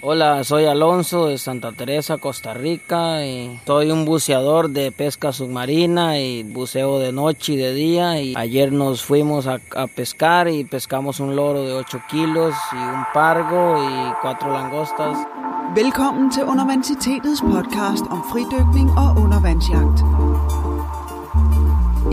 Hola, soy Alonso de Santa Teresa, Costa Rica. Y soy un buceador de pesca submarina y buceo de noche y de día. Y ayer nos fuimos a, pescar y pescamos un loro de 8 kilos y un pargo y cuatro langostas. Velkommen til Undervandsitetets podcast om fridykning og undervandsjagt.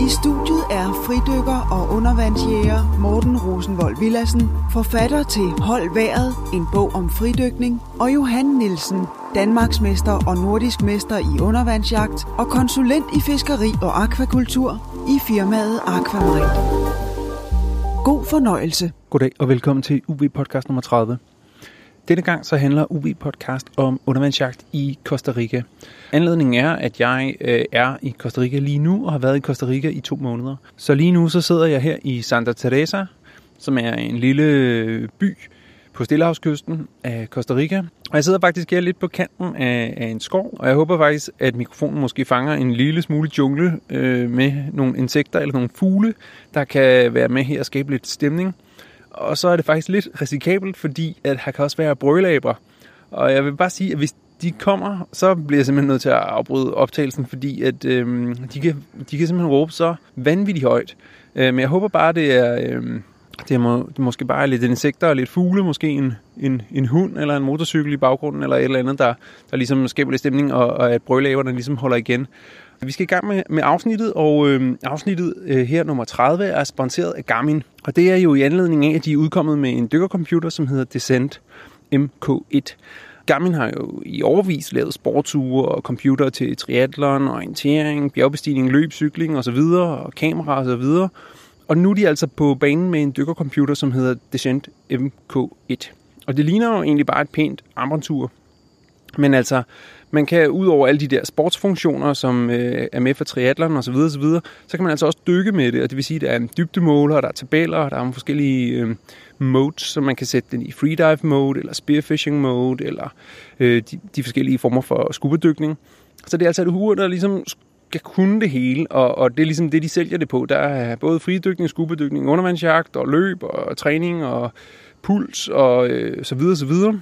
I studiet er fridykker og undervandsjæger Morten Rosenvold Villassen, forfatter til Hold Været, en bog om fridykning, og Johan Nielsen, Danmarksmester og nordisk mester i undervandsjagt og konsulent i fiskeri og akvakultur i firmaet Aquamarine. God fornøjelse. Goddag og velkommen til UV podcast nummer 30. Denne gang så handler UV podcast om undervandsjagt i Costa Rica. Anledningen er, at jeg øh, er i Costa Rica lige nu og har været i Costa Rica i to måneder. Så lige nu så sidder jeg her i Santa Teresa, som er en lille by på Stillehavskysten af Costa Rica. Og jeg sidder faktisk her lidt på kanten af, af en skov, og jeg håber faktisk, at mikrofonen måske fanger en lille smule jungle øh, med nogle insekter eller nogle fugle, der kan være med her og skabe lidt stemning. Og så er det faktisk lidt risikabelt, fordi at her kan også være brølaber. Og jeg vil bare sige, at hvis de kommer, så bliver jeg simpelthen nødt til at afbryde optagelsen, fordi at øhm, de, kan, de kan simpelthen råbe så vanvittigt højt. Øh, men jeg håber bare, det er, øhm, det er, må, det er måske bare lidt insekter og lidt fugle, måske en, en, en hund eller en motorcykel i baggrunden, eller et eller andet, der, der ligesom skaber lidt stemning, og, og at brølaberne ligesom holder igen. Vi skal i gang med, med afsnittet, og øh, afsnittet øh, her, nummer 30, er sponsoreret af Garmin. Og det er jo i anledning af, at de er udkommet med en dykkercomputer, som hedder Descent MK1. Garmin har jo i overvis lavet sportsure og computer til triathlon, orientering, bjergbestigning, løb, cykling osv., og kamera osv. Og nu er de altså på banen med en dykkercomputer, som hedder Descent MK1. Og det ligner jo egentlig bare et pænt armbåndsur. Men altså, man kan ud over alle de der sportsfunktioner, som øh, er med for triathlon osv., så, så, så kan man altså også dykke med det, og det vil sige, at der er en dybdemåler, der er tabeller, der er forskellige øh, modes, så man kan sætte den i freedive mode, eller spearfishing mode, eller øh, de, de forskellige former for skubedykning. Så det er altså et ur, der ligesom skal kunne det hele, og, og det er ligesom det, de sælger det på. Der er både fridykning, skubedykning, undervandsjagt, og løb, og træning, og puls, og øh, så videre, så videre.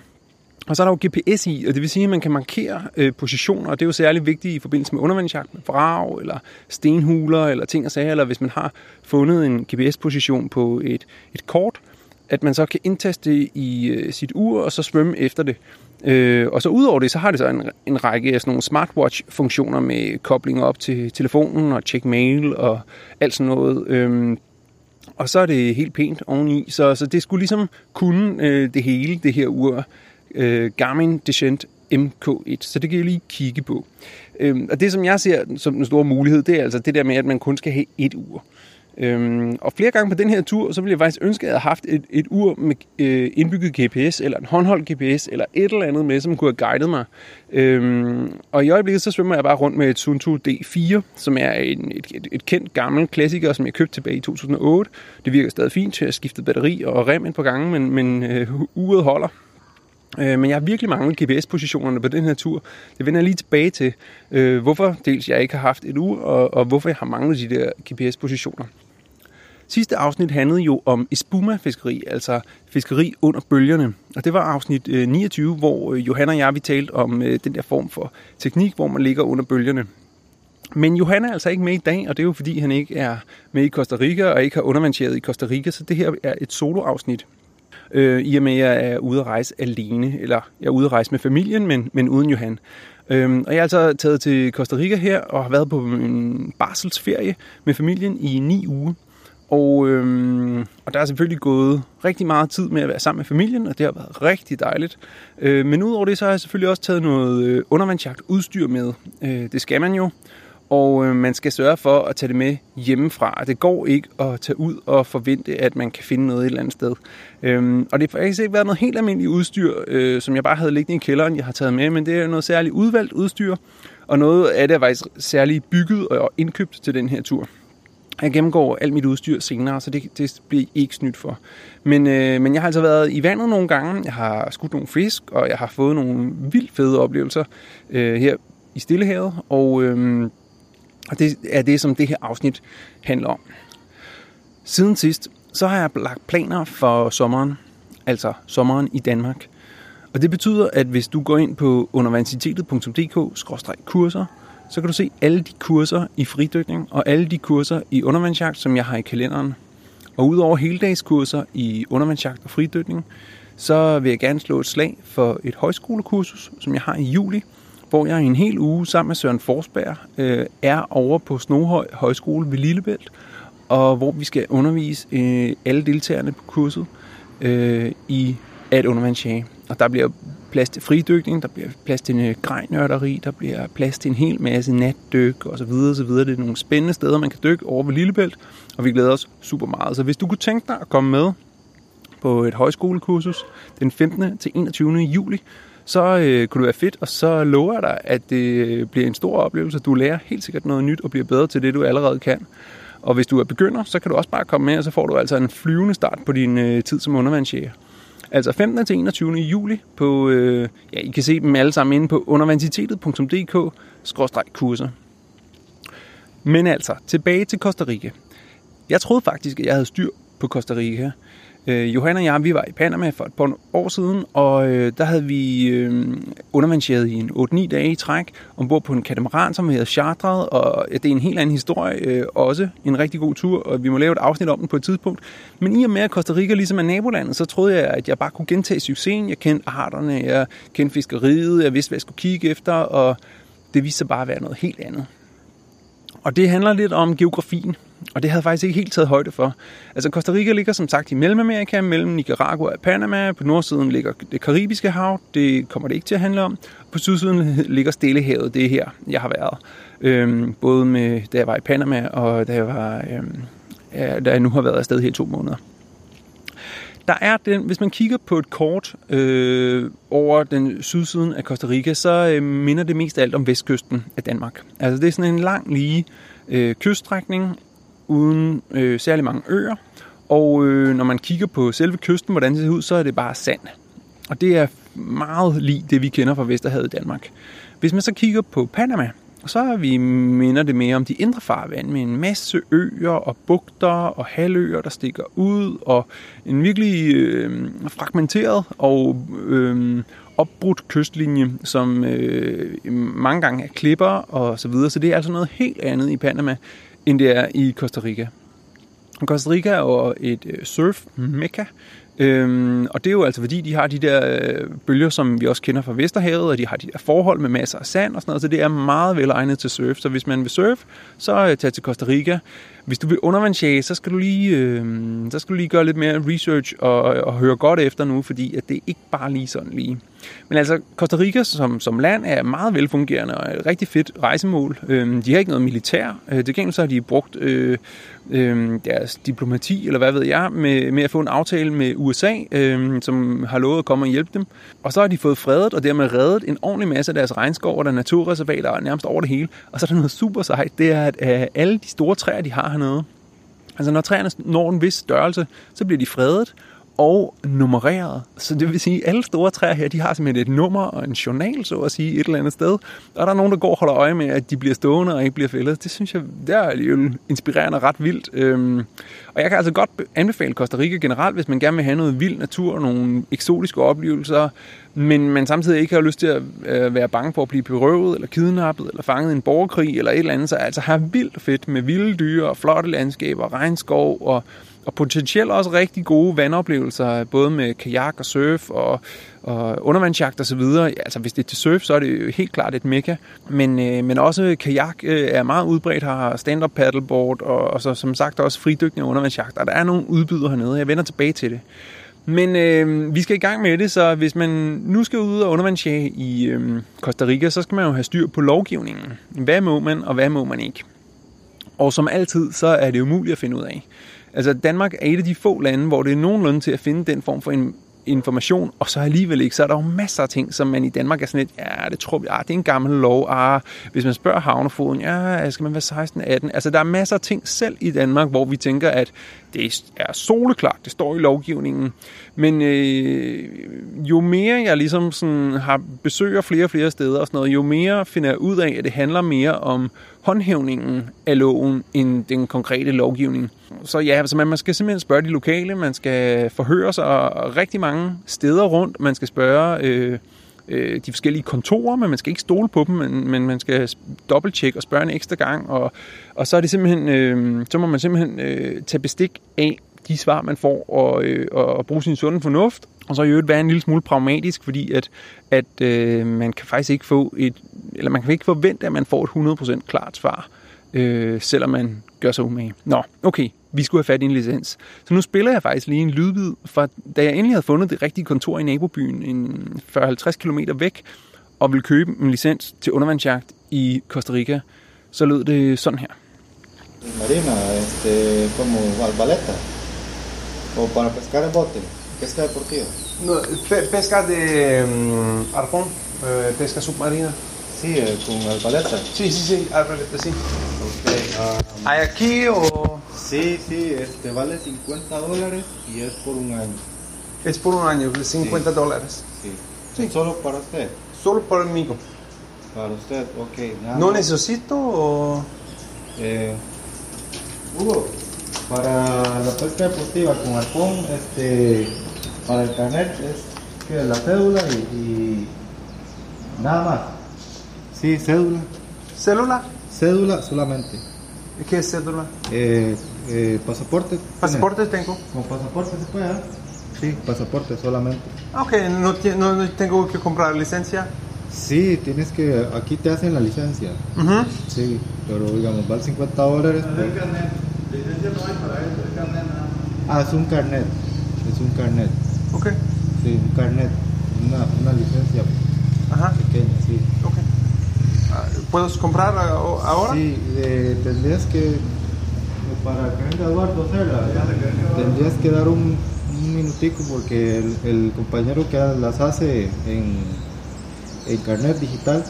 Og så er der jo GPS i, og det vil sige, at man kan markere øh, positioner, og det er jo særligt vigtigt i forbindelse med undervandsjagt med vrag, eller stenhuler, eller ting og sager, eller hvis man har fundet en GPS-position på et, et kort, at man så kan indtaste det i øh, sit ur, og så svømme efter det. Øh, og så udover det, så har det så en, en række af sådan nogle smartwatch-funktioner med kobling op til telefonen, og check mail, og alt sådan noget. Øh, og så er det helt pænt oveni, så, så det skulle ligesom kunne øh, det hele, det her ur øh, Garmin Descent MK1, så det kan jeg lige kigge på. Øhm, og det, som jeg ser som en stor mulighed, det er altså det der med, at man kun skal have et ur. Øhm, og flere gange på den her tur, så ville jeg faktisk ønske, at jeg havde haft et, et ur med øh, indbygget GPS, eller en håndholdt GPS, eller et eller andet med, som kunne have guidet mig. Øhm, og i øjeblikket, så svømmer jeg bare rundt med et Sunto D4, som er en, et, et, et kendt gammel klassiker, som jeg købte tilbage i 2008. Det virker stadig fint jeg har skiftet batteri og rem et par gange, men, men øh, uret holder. Øh, men jeg har virkelig manglet GPS-positionerne på den her tur. Det vender jeg lige tilbage til, øh, hvorfor dels jeg ikke har haft et ur, og, og hvorfor jeg har manglet de der GPS-positioner. Sidste afsnit handlede jo om espuma-fiskeri, altså fiskeri under bølgerne. Og det var afsnit øh, 29, hvor øh, Johanna og jeg vi talte om øh, den der form for teknik, hvor man ligger under bølgerne. Men Johanna er altså ikke med i dag, og det er jo fordi, han ikke er med i Costa Rica og ikke har undervandsjeret i Costa Rica, så det her er et soloafsnit øh, i og med, at jeg er ude at rejse alene, eller jeg er ude at rejse med familien, men, men uden Johan. Øhm, og jeg er altså taget til Costa Rica her, og har været på en barselsferie med familien i ni uger. Og, øhm, og der er selvfølgelig gået rigtig meget tid med at være sammen med familien, og det har været rigtig dejligt. Øh, men udover det, så har jeg selvfølgelig også taget noget øh, undervandsjagt udstyr med. Øh, det skal man jo og øh, man skal sørge for at tage det med hjemmefra. Det går ikke at tage ud og forvente, at man kan finde noget et eller andet sted. Øhm, og det har faktisk ikke været noget helt almindeligt udstyr, øh, som jeg bare havde liggende i kælderen, jeg har taget med, men det er noget særligt udvalgt udstyr, og noget af det er faktisk særligt bygget og indkøbt til den her tur. Jeg gennemgår alt mit udstyr senere, så det, det bliver ikke snydt for. Men, øh, men jeg har altså været i vandet nogle gange, jeg har skudt nogle fisk, og jeg har fået nogle vildt fede oplevelser øh, her i Stillehavet, og... Øh, og det er det, som det her afsnit handler om. Siden sidst, så har jeg lagt planer for sommeren, altså sommeren i Danmark. Og det betyder, at hvis du går ind på universitetet.dk-kurser, så kan du se alle de kurser i fridykning og alle de kurser i undervandsjagt, som jeg har i kalenderen. Og udover heldagskurser i undervandsjagt og fridykning, så vil jeg gerne slå et slag for et højskolekursus, som jeg har i juli, hvor jeg en hel uge sammen med Søren Forsberg øh, er over på Snohøj Højskole ved Lillebælt, og hvor vi skal undervise øh, alle deltagerne på kurset øh, i at undervandsjage. Og der bliver plads til fridykning, der bliver plads til en øh, grejnørderi, der bliver plads til en hel masse natdyk og så videre, så videre. Det er nogle spændende steder, man kan dykke over ved Lillebælt, og vi glæder os super meget. Så hvis du kunne tænke dig at komme med på et højskolekursus den 15. til 21. juli, så øh, kunne det være fedt, og så lover jeg dig, at det øh, bliver en stor oplevelse. Du lærer helt sikkert noget nyt og bliver bedre til det, du allerede kan. Og hvis du er begynder, så kan du også bare komme med, og så får du altså en flyvende start på din øh, tid som undervandsjæger. Altså 15. til 21. juli på, øh, ja, I kan se dem alle sammen inde på undervandsitetet.dk-kurser. Men altså, tilbage til Costa Rica. Jeg troede faktisk, at jeg havde styr på Costa Rica. Øh, Johan og jeg, vi var i Panama for et par år siden, og øh, der havde vi øh, undervandsjæret i en 8-9 dage i træk, ombord på en katamaran, som vi havde chartret, og ja, det er en helt anden historie, øh, også en rigtig god tur, og vi må lave et afsnit om den på et tidspunkt. Men i og med, at Costa Rica ligesom er nabolandet, så troede jeg, at jeg bare kunne gentage succesen. Jeg kendte arterne, jeg kendte fiskeriet, jeg vidste, hvad jeg skulle kigge efter, og det viste sig bare at være noget helt andet. Og det handler lidt om geografien. Og det havde jeg faktisk ikke helt taget højde for. Altså Costa Rica ligger som sagt i Mellemamerika, mellem Nicaragua og Panama. På nordsiden ligger det karibiske hav, det kommer det ikke til at handle om. På sydsiden ligger Stillehavet, det er her, jeg har været. Øhm, både med, da jeg var i Panama, og da jeg, var, øhm, ja, da jeg nu har været afsted her to måneder. Der er den, hvis man kigger på et kort øh, over den sydsiden af Costa Rica, så øh, minder det mest af alt om vestkysten af Danmark. Altså det er sådan en lang lige øh, kyststrækning, uden øh, særlig mange øer. Og øh, når man kigger på selve kysten, hvordan det ser ud, så er det bare sand. Og det er meget lige det, vi kender fra Vesterhavet i Danmark. Hvis man så kigger på Panama, så vi minder det mere om de indre farvand med en masse øer og bugter og halvøer, der stikker ud, og en virkelig øh, fragmenteret og øh, opbrudt kystlinje, som øh, mange gange er klipper og så videre. Så det er altså noget helt andet i Panama, end det er i Costa Rica. Costa Rica er jo et øh, surf-mekka, Øhm, og det er jo altså fordi, de har de der øh, bølger, som vi også kender fra Vesterhavet, og de har de der forhold med masser af sand og sådan noget, så det er meget velegnet til surf. Så hvis man vil surf, så øh, tag til Costa Rica. Hvis du vil undervandsjage, så skal du lige, øh, så skal du lige gøre lidt mere research og, og høre godt efter nu, fordi at det er ikke bare lige sådan lige. Men altså, Costa Rica som, som land er meget velfungerende og et rigtig fedt rejsemål. Øhm, de har ikke noget militær. Øh, det gengæld så har de brugt øh, øh, deres diplomati, eller hvad ved jeg, med, med at få en aftale med USA, øh, som har lovet at komme og hjælpe dem. Og så har de fået fredet og dermed reddet en ordentlig masse af deres regnskov og der naturreservater nærmest over det hele. Og så er der noget super sejt, det er, at øh, alle de store træer, de har hernede, altså når træerne når en vis størrelse, så bliver de fredet, og nummereret. Så det vil sige, at alle store træer her, de har simpelthen et nummer og en journal, så at sige, et eller andet sted. Og der er nogen, der går og holder øje med, at de bliver stående og ikke bliver fældet. Det synes jeg, det er jo inspirerende og ret vildt. Øhm, og jeg kan altså godt anbefale Costa Rica generelt, hvis man gerne vil have noget vild natur, nogle eksotiske oplevelser, men man samtidig ikke har lyst til at øh, være bange for at blive berøvet, eller kidnappet, eller fanget i en borgerkrig, eller et eller andet. Så altså have vildt fedt med vilde dyr og flotte landskaber, regnskov og og potentielt også rigtig gode vandoplevelser, både med kajak og surf og, og undervandsjagt og så videre. Altså hvis det er til surf, så er det jo helt klart et mekka. Men, øh, men også kajak øh, er meget udbredt, har stand-up paddleboard og, og så som sagt også fridykning og undervandsjagt. Og der er nogle udbydere hernede, jeg vender tilbage til det. Men øh, vi skal i gang med det, så hvis man nu skal ud og undervandsjage i øh, Costa Rica, så skal man jo have styr på lovgivningen. Hvad må man, og hvad må man ikke? Og som altid, så er det umuligt at finde ud af. Altså Danmark er et af de få lande, hvor det er nogenlunde til at finde den form for en information, og så alligevel ikke, så er der jo masser af ting, som man i Danmark er sådan lidt, ja, det tror vi, ah, det er en gammel lov, ah, hvis man spørger havnefoden, ja, skal man være 16-18, altså der er masser af ting selv i Danmark, hvor vi tænker, at det er soleklart, det står i lovgivningen. Men øh, jo mere jeg ligesom sådan har besøger flere og flere steder og sådan noget, jo mere finder jeg ud af, at det handler mere om håndhævningen af loven end den konkrete lovgivning. Så ja, altså man, man skal simpelthen spørge de lokale, man skal forhøre sig rigtig mange steder rundt, man skal spørge... Øh, øh, de forskellige kontorer, men man skal ikke stole på dem, men, men man skal dobbelttjekke og spørge en ekstra gang, og, og så er det simpelthen, øh, så må man simpelthen øh, tage bestik af de svar, man får, og, øh, og bruge sin sunde fornuft, og så i øvrigt være en lille smule pragmatisk, fordi at, at øh, man kan faktisk ikke få et, eller man kan ikke forvente, at man får et 100% klart svar, øh, selvom man gør sig umage. Nå, okay, vi skulle have fat i en licens. Så nu spiller jeg faktisk lige en lydbid fra, da jeg endelig havde fundet det rigtige kontor i nabobyen, en 40-50 km væk, og ville købe en licens til undervandsjagt i Costa Rica, så lød det sådan her. Marina, este, como albaleta, o para pescar en bote, pesca deportiva. No, pe pesca de um, arpón, eh, pesca submarina. Sí, eh, con albaleta. Sí, sí, sí, albaleta, sí. Okay, um, ¿Hay aquí o...? Sí, sí, este vale 50 dólares y es por un año. Es por un año, 50 dólares. Sí. Sí. Solo para usted. Solo para mí. Para usted, ok. nada ¿No necesito o...? Eh, Hugo, para la pesca deportiva con arpón, este, para el carnet es que la cédula y, y nada más. Sí, cédula. ¿Célula? Cédula solamente. ¿Qué es cédula? Eh, eh, pasaporte. Pasaporte tengo. ¿Con pasaporte se puede? ah? Sí, pasaporte solamente. Ok, no, no, no tengo que comprar licencia. Sí, tienes que, aquí te hacen la licencia. Ujú. Sí, pero digamos, vale 50 dólares. Ah, es un carnet. Es un carnet. Ok, Sí, un carnet. Una, una licencia ajá, pequeña, sí. ok. ¿Puedes comprar o- ahora? Sí, eh, tendrías que, para que venga Eduardo Cela, tendrías que dar un, un minutico porque el, el compañero que las hace en, en carnet digital,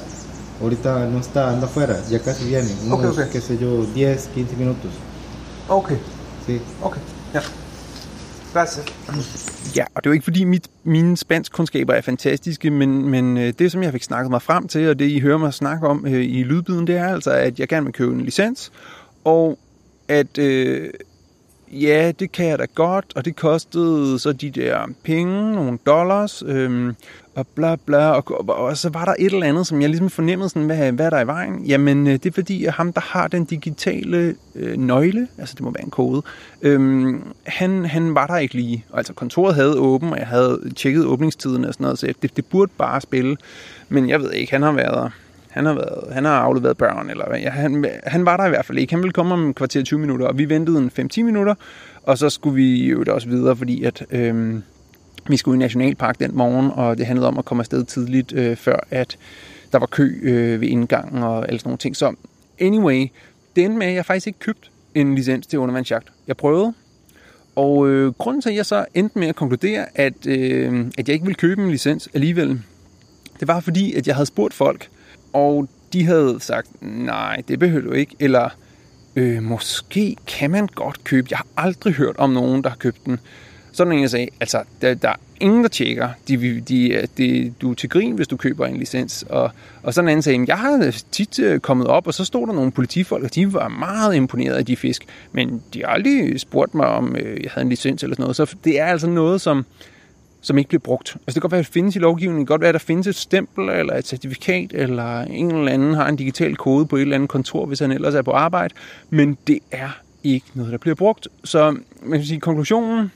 ahorita no está, anda afuera, ya casi viene, unos, ok. qué sé yo, 10, 15 minutos. Ok, Sí. ok, ja. Gracias. Ja, og det er jo ikke fordi mit, mine spanskkundskaber er fantastiske, men, men øh, det som jeg fik snakket mig frem til, og det I hører mig snakke om øh, i lydbiden, det er altså, at jeg gerne vil købe en licens, og at øh, ja, det kan jeg da godt, og det kostede så de der penge, nogle dollars, øhm, og bla bla, og, og, og så var der et eller andet, som jeg ligesom fornemmede, sådan, hvad, hvad er der i vejen? Jamen, øh, det er fordi, at ham, der har den digitale øh, nøgle, altså det må være en kode, øhm, han, han var der ikke lige. Altså kontoret havde åben, og jeg havde tjekket åbningstiden og sådan noget, så det, det burde bare spille. Men jeg ved ikke, han har været... der han har, været, han har afleveret børn, eller. Ja, han, han var der i hvert fald ikke. Han ville komme om en kvarter 20 minutter, og vi ventede en 5-10 minutter, og så skulle vi jo også videre, fordi at, øh, vi skulle i Nationalpark den morgen, og det handlede om at komme afsted tidligt, øh, før at der var kø øh, ved indgangen og alle sådan nogle ting. Så anyway, det endte med, at jeg faktisk ikke købte en licens til undervandsjagt. Jeg prøvede, og øh, grunden til, at jeg så endte med at konkludere, at, øh, at jeg ikke ville købe en licens alligevel, det var fordi, at jeg havde spurgt folk, og de havde sagt, nej, det behøver du ikke, eller øh, måske kan man godt købe. Jeg har aldrig hørt om nogen, der har købt den. Så en, jeg sagde, altså, der, der er ingen, der tjekker. De, de, øh, de, du er til grin, hvis du køber en licens. Og, og så en anden sagde, jeg har øh, tit øh, kommet op, og så stod der nogle politifolk, og de var meget imponeret af de fisk. Men de har aldrig spurgt mig, om øh, jeg havde en licens eller sådan noget. Så det er altså noget, som, som ikke bliver brugt. Altså det kan godt være, at det findes i lovgivningen. Det kan godt være, at der findes et stempel eller et certifikat, eller en eller anden har en digital kode på et eller andet kontor, hvis han ellers er på arbejde. Men det er ikke noget, der bliver brugt. Så man kan sige, konklusionen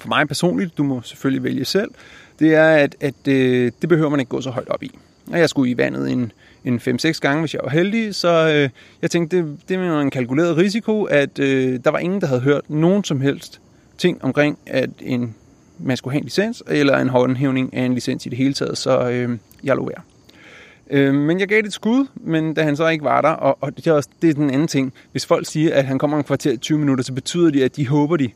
for mig personligt, du må selvfølgelig vælge selv, det er, at, at øh, det behøver man ikke gå så højt op i. Og jeg skulle i vandet en, en 5-6 gange, hvis jeg var heldig, så øh, jeg tænkte, det, det var en kalkuleret risiko, at øh, der var ingen, der havde hørt nogen som helst ting omkring, at en, man skulle have en licens, eller en håndhævning af en licens i det hele taget, så øh, jeg lå være. Øh, men jeg gav det et skud, men da han så ikke var der, og, og det, er også, det er den anden ting. Hvis folk siger, at han kommer om en kvarter i 20 minutter, så betyder det, at de håber de,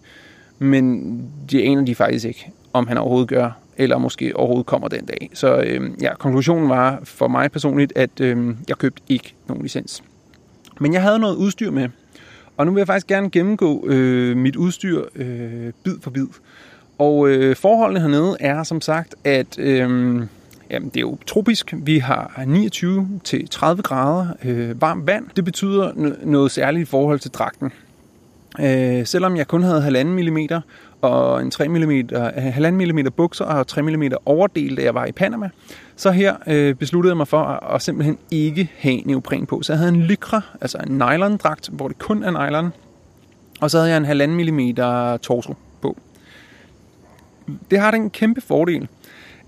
men det aner de faktisk ikke, om han overhovedet gør, eller måske overhovedet kommer den dag. Så øh, ja, konklusionen var for mig personligt, at øh, jeg købte ikke nogen licens. Men jeg havde noget udstyr med, Og nu vil jeg faktisk gerne gennemgå øh, mit udstyr øh, bid for bid. Og øh, forholdene hernede er som sagt, at øh, jamen, det er jo tropisk. Vi har 29-30 grader øh, varmt vand. Det betyder noget særligt i forhold til dragten. Øh, selvom jeg kun havde 1,5 mm og en 3 mm, 1,5 mm bukser og 3 mm overdel, da jeg var i Panama, så her øh, besluttede jeg mig for at, at simpelthen ikke have neopren på. Så jeg havde en lykra, altså en nylon-dragt, hvor det kun er nylon, og så havde jeg en 1,5 mm torso på. Det har den kæmpe fordel,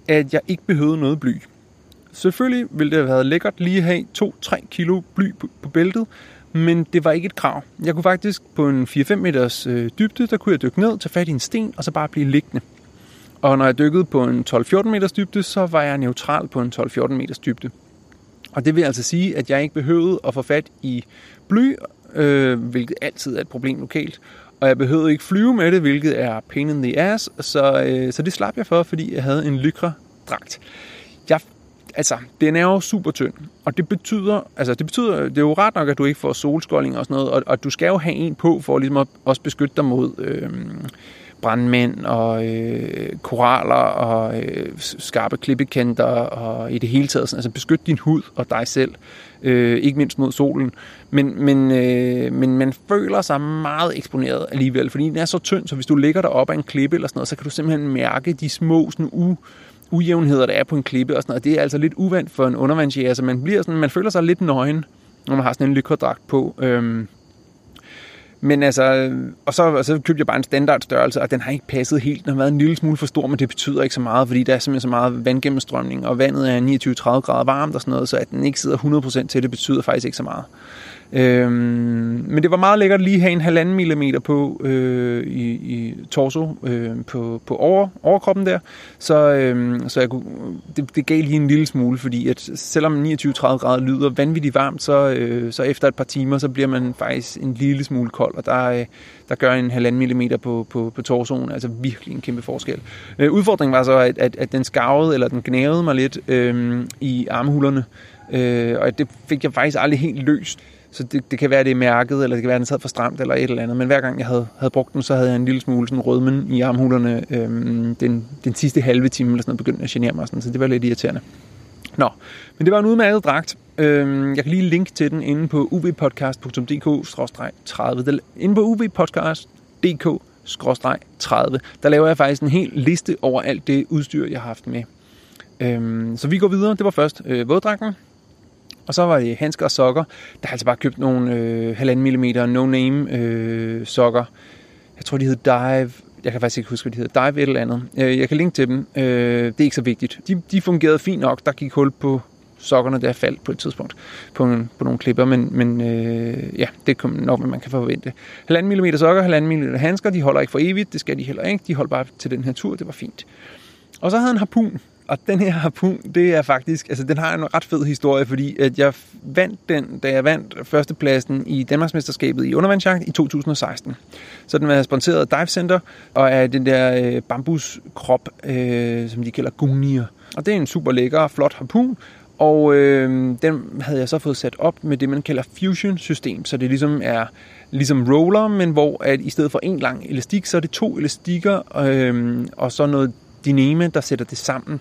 at jeg ikke behøvede noget bly. Selvfølgelig ville det have været lækkert lige at have 2-3 kilo bly på, bæltet, men det var ikke et krav. Jeg kunne faktisk på en 4-5 meters øh, dybde, der kunne jeg dykke ned, tage fat i en sten og så bare blive liggende. Og når jeg dykkede på en 12-14 meters dybde, så var jeg neutral på en 12-14 meters dybde. Og det vil altså sige, at jeg ikke behøvede at få fat i bly, øh, hvilket altid er et problem lokalt. Og jeg behøvede ikke flyve med det, hvilket er pain in the ass, så, øh, så det slap jeg for, fordi jeg havde en lykra dragt. Jeg altså, den er jo super tynd, og det betyder, altså det betyder, det er jo ret nok, at du ikke får solskolding og sådan noget, og, og du skal jo have en på, for ligesom at også beskytte dig mod øh, brandmænd og øh, koraller og øh, skarpe klippekanter og i det hele taget, sådan, altså beskytte din hud og dig selv, øh, ikke mindst mod solen. Men, men, øh, men man føler sig meget eksponeret alligevel, fordi den er så tynd, så hvis du ligger der op af en klippe eller sådan noget, så kan du simpelthen mærke de små sådan, u, ujævnheder, der er på en klippe og sådan noget. Det er altså lidt uvandt for en undervandsjæger, så man, bliver sådan, man føler sig lidt nøgen, når man har sådan en lykkerdragt på. Øhm, men altså, øh, og så, og så købte jeg bare en standardstørrelse, og den har ikke passet helt. Den har været en lille smule for stor, men det betyder ikke så meget, fordi der er simpelthen så meget vandgennemstrømning, og vandet er 29-30 grader varmt og sådan noget, så at den ikke sidder 100% til, det betyder faktisk ikke så meget. Øhm, men det var meget lækkert lige at have en halvanden millimeter på øh, i, i torso øh, på, på over, overkroppen der. Så, øh, så jeg kunne, det, det gav lige en lille smule, fordi at selvom 29-30 grader lyder vanvittigt varmt, så, øh, så efter et par timer, så bliver man faktisk en lille smule kold, og der, øh, der gør en halvanden millimeter på, på, på torsoen altså virkelig en kæmpe forskel. Øh, udfordringen var så, at, at, at den skavede, eller den gnavede mig lidt øh, i armhulerne, øh, og det fik jeg faktisk aldrig helt løst. Så det, det kan være, det er mærket, eller det kan være, at den sad for stramt, eller et eller andet. Men hver gang jeg havde, havde brugt den, så havde jeg en lille smule sådan rødmen i armhulerne øhm, den, den sidste halve time, eller sådan noget, begyndte at genere mig. Sådan, så det var lidt irriterende. Nå, men det var en udmærket dragt. Øhm, jeg kan lige linke til den inde på uvpodcast.dk-30. Inde på uvpodcast.dk-30, der laver jeg faktisk en hel liste over alt det udstyr, jeg har haft med. Øhm, så vi går videre. Det var først øh, våddragten, og så var det handsker og sokker. Der har altså bare købt nogle øh, 1,5 mm no-name øh, sokker. Jeg tror, de hed Dive. Jeg kan faktisk ikke huske, hvad de hedder. Dive et eller andet. Øh, jeg kan linke til dem. Øh, det er ikke så vigtigt. De, de fungerede fint nok. Der gik hul på sokkerne, der faldt på et tidspunkt på, en, på nogle klipper, men, men øh, ja, det er nok, hvad man kan forvente. 1,5 mm sokker, 1,5 mm handsker, de holder ikke for evigt, det skal de heller ikke. De holder bare til den her tur, det var fint. Og så havde han harpun. Og den her harpun, det er faktisk, altså den har en ret fed historie, fordi at jeg vandt den, da jeg vandt førstepladsen i Danmarksmesterskabet i undervandsjagt i 2016. Så den var sponsoreret af Dive Center, og er den der øh, bambuskrop, øh, som de kalder gunier. Og det er en super lækker, flot harpun, og øh, den havde jeg så fået sat op med det, man kalder fusion-system, så det ligesom er ligesom roller, men hvor at i stedet for en lang elastik, så er det to elastikker øh, og så noget dyname, der sætter det sammen.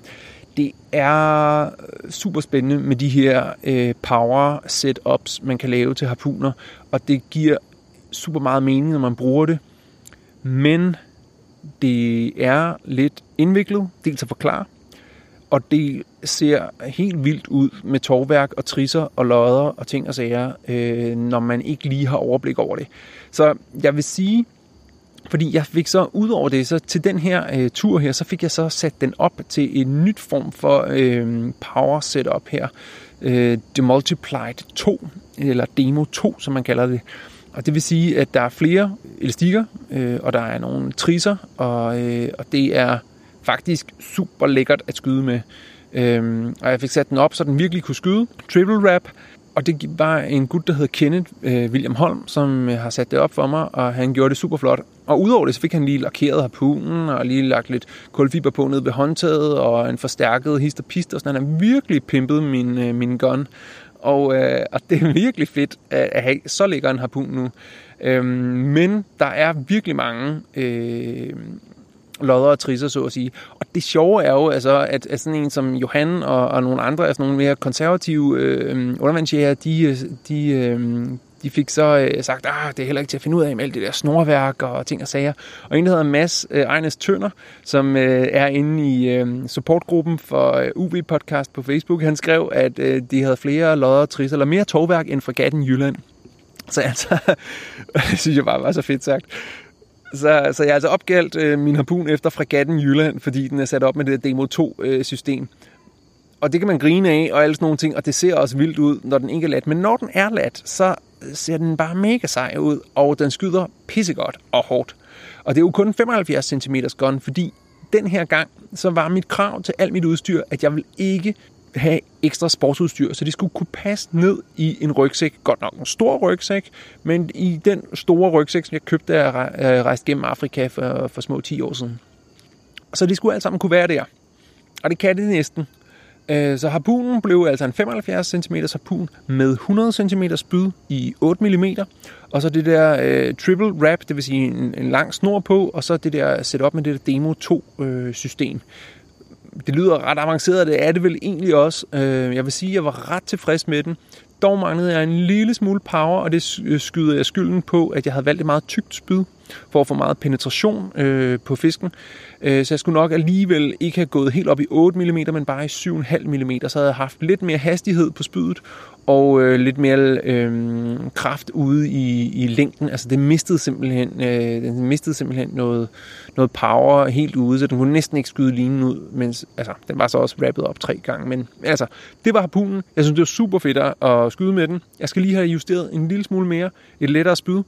Det er øh, super spændende med de her øh, power setups, man kan lave til harpuner, og det giver super meget mening, når man bruger det. Men det er lidt indviklet, dels at forklare, og det ser helt vildt ud med tovværk og trisser og lodder og ting og sager, øh, når man ikke lige har overblik over det. Så jeg vil sige, fordi jeg fik så, ud over det, så til den her øh, tur her, så fik jeg så sat den op til en nyt form for øh, power setup her. Øh, Demultiplied 2, eller Demo 2, som man kalder det. Og det vil sige, at der er flere elastikker, øh, og der er nogle trisser, og, øh, og det er faktisk super lækkert at skyde med. Øhm, og jeg fik sat den op, så den virkelig kunne skyde. Triple wrap, og det var en gut, der hed Kenneth øh, William Holm, som øh, har sat det op for mig, og han gjorde det super flot. Og udover det, så fik han lige lakeret harpunen, og lige lagt lidt kulfiber på ned ved håndtaget, og en forstærket hist og pist, og sådan han har virkelig pimpet min, øh, min gun. og, øh, og det er virkelig fedt at, at have så lækker en harpun nu. Øhm, men der er virkelig mange øh, lodder og trisser, så at sige. Og det sjove er jo, altså, at, at sådan en som Johan og, og nogle andre, altså nogle mere konservative øh, undervandsjæger, de, de, øh, de fik så øh, sagt, ah, det er heller ikke til at finde ud af med alt det der snorværk og ting og sager. Og en, der hedder Mads øh, Ejnes Tønder, som øh, er inde i øh, supportgruppen for øh, UV Podcast på Facebook, han skrev, at øh, de havde flere lodder, trisser, eller mere tovværk end fregatten Jylland. Så altså, det synes jeg bare var så fedt sagt. Så, så jeg har altså opgældt øh, min harpun efter fregatten Jylland, fordi den er sat op med det Demo 2-system. Øh, og det kan man grine af, og alle sådan nogle ting, og det ser også vildt ud, når den ikke er lat. Men når den er lat, så ser den bare mega sej ud, og den skyder pissegodt og hårdt. Og det er jo kun 75 cm gun, fordi den her gang, så var mit krav til alt mit udstyr, at jeg vil ikke have ekstra sportsudstyr, så det skulle kunne passe ned i en rygsæk. Godt nok en stor rygsæk, men i den store rygsæk, som jeg købte, da jeg øh, rejste gennem Afrika for, for små 10 år siden. Så det skulle alt sammen kunne være der. Og det kan det næsten. Øh, så harpunen blev altså en 75 cm harpun med 100 cm spyd i 8 mm. Og så det der øh, triple wrap, det vil sige en, en lang snor på, og så det der setup med det der Demo 2 øh, system. Det lyder ret avanceret, det er det vel egentlig også. Øh, jeg vil sige, at jeg var ret tilfreds med den. Dog manglede jeg en lille smule power, og det skyder jeg skylden på, at jeg havde valgt et meget tykt spyd for at få meget penetration øh, på fisken. Øh, så jeg skulle nok alligevel ikke have gået helt op i 8 mm, men bare i 7,5 mm. Så havde jeg haft lidt mere hastighed på spydet, og øh, lidt mere øh, kraft ude i, i længden. Altså det mistede simpelthen, øh, den mistede simpelthen noget, noget power helt ude, så den kunne næsten ikke skyde linen ud, mens altså, den var så også rappet op tre gange. Men altså, det var harpunen. Jeg synes, det var super fedt at skyde med den. Jeg skal lige have justeret en lille smule mere, et lettere spyd.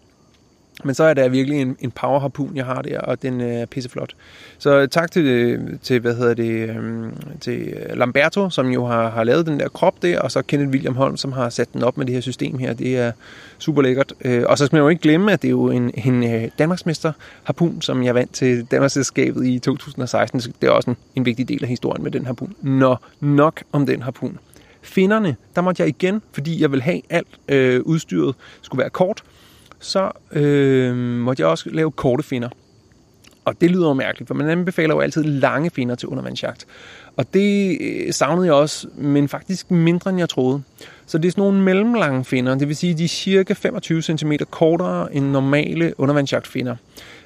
Men så er det virkelig en, en power harpun, jeg har der, og den øh, er pisseflot. Så tak til, øh, til hvad hedder det, øhm, til øh, Lamberto, som jo har, har lavet den der krop der, og så Kenneth William Holm, som har sat den op med det her system her. Det er super lækkert. Og så skal man jo ikke glemme, at det er jo en, en Danmarksmester harpun, som jeg vandt til Danmarksselskabet i 2016. Så det er også en, en vigtig del af historien med den harpun. Nå, nok om den harpun. Finderne, der måtte jeg igen, fordi jeg vil have alt øh, udstyret skulle være kort, så øh, måtte jeg også lave korte finder. Og det lyder jo mærkeligt, for man anbefaler jo altid lange finder til undervandsjagt. Og det øh, savnede jeg også, men faktisk mindre end jeg troede. Så det er sådan nogle mellemlange finder, det vil sige, de er cirka 25 cm kortere end normale undervandsjagtfinder.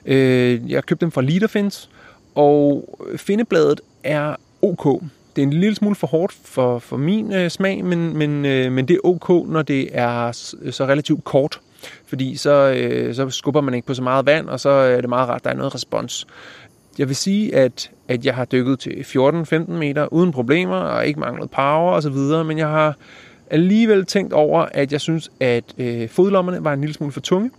Øh, jeg købte dem fra Leaderfins, og findebladet er ok. Det er en lille smule for hårdt for, for min øh, smag, men, men, øh, men det er ok, når det er så relativt kort fordi så, øh, så skubber man ikke på så meget vand, og så er det meget rart, der er noget respons. Jeg vil sige, at, at jeg har dykket til 14-15 meter uden problemer, og ikke manglet power osv., men jeg har alligevel tænkt over, at jeg synes, at øh, fodlommerne var en lille smule for tunge.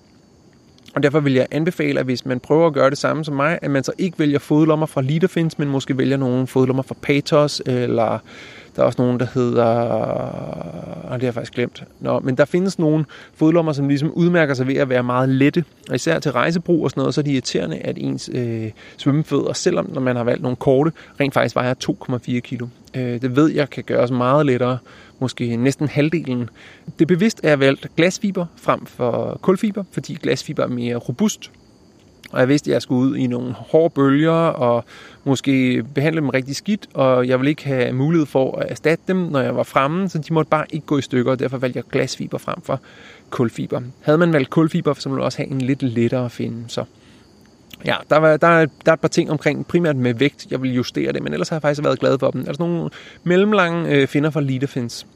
Og derfor vil jeg anbefale, at hvis man prøver at gøre det samme som mig, at man så ikke vælger fodlommer fra Leaderfins, men måske vælger nogle fodlommer fra Patos, eller der er også nogen, der hedder... Og det har jeg faktisk glemt. Nå, men der findes nogle fodlommer, som ligesom udmærker sig ved at være meget lette. Og især til rejsebrug og sådan noget, så er det irriterende, at ens øh, svømmefødder, selvom når man har valgt nogle korte, rent faktisk vejer 2,4 kilo. Øh, det ved jeg kan gøres meget lettere, måske næsten halvdelen. Det er bevidst, at jeg valgt glasfiber frem for kulfiber, fordi glasfiber er mere robust og jeg vidste, at jeg skulle ud i nogle hårde bølger og måske behandle dem rigtig skidt, og jeg ville ikke have mulighed for at erstatte dem, når jeg var fremme, så de måtte bare ikke gå i stykker, og derfor valgte jeg glasfiber frem for kulfiber. Havde man valgt kulfiber, så ville man også have en lidt lettere finde. Så ja, der, var, der, er, der er et par ting omkring, primært med vægt, jeg vil justere det, men ellers har jeg faktisk været glad for dem. Altså nogle mellemlange øh, finder fra fins?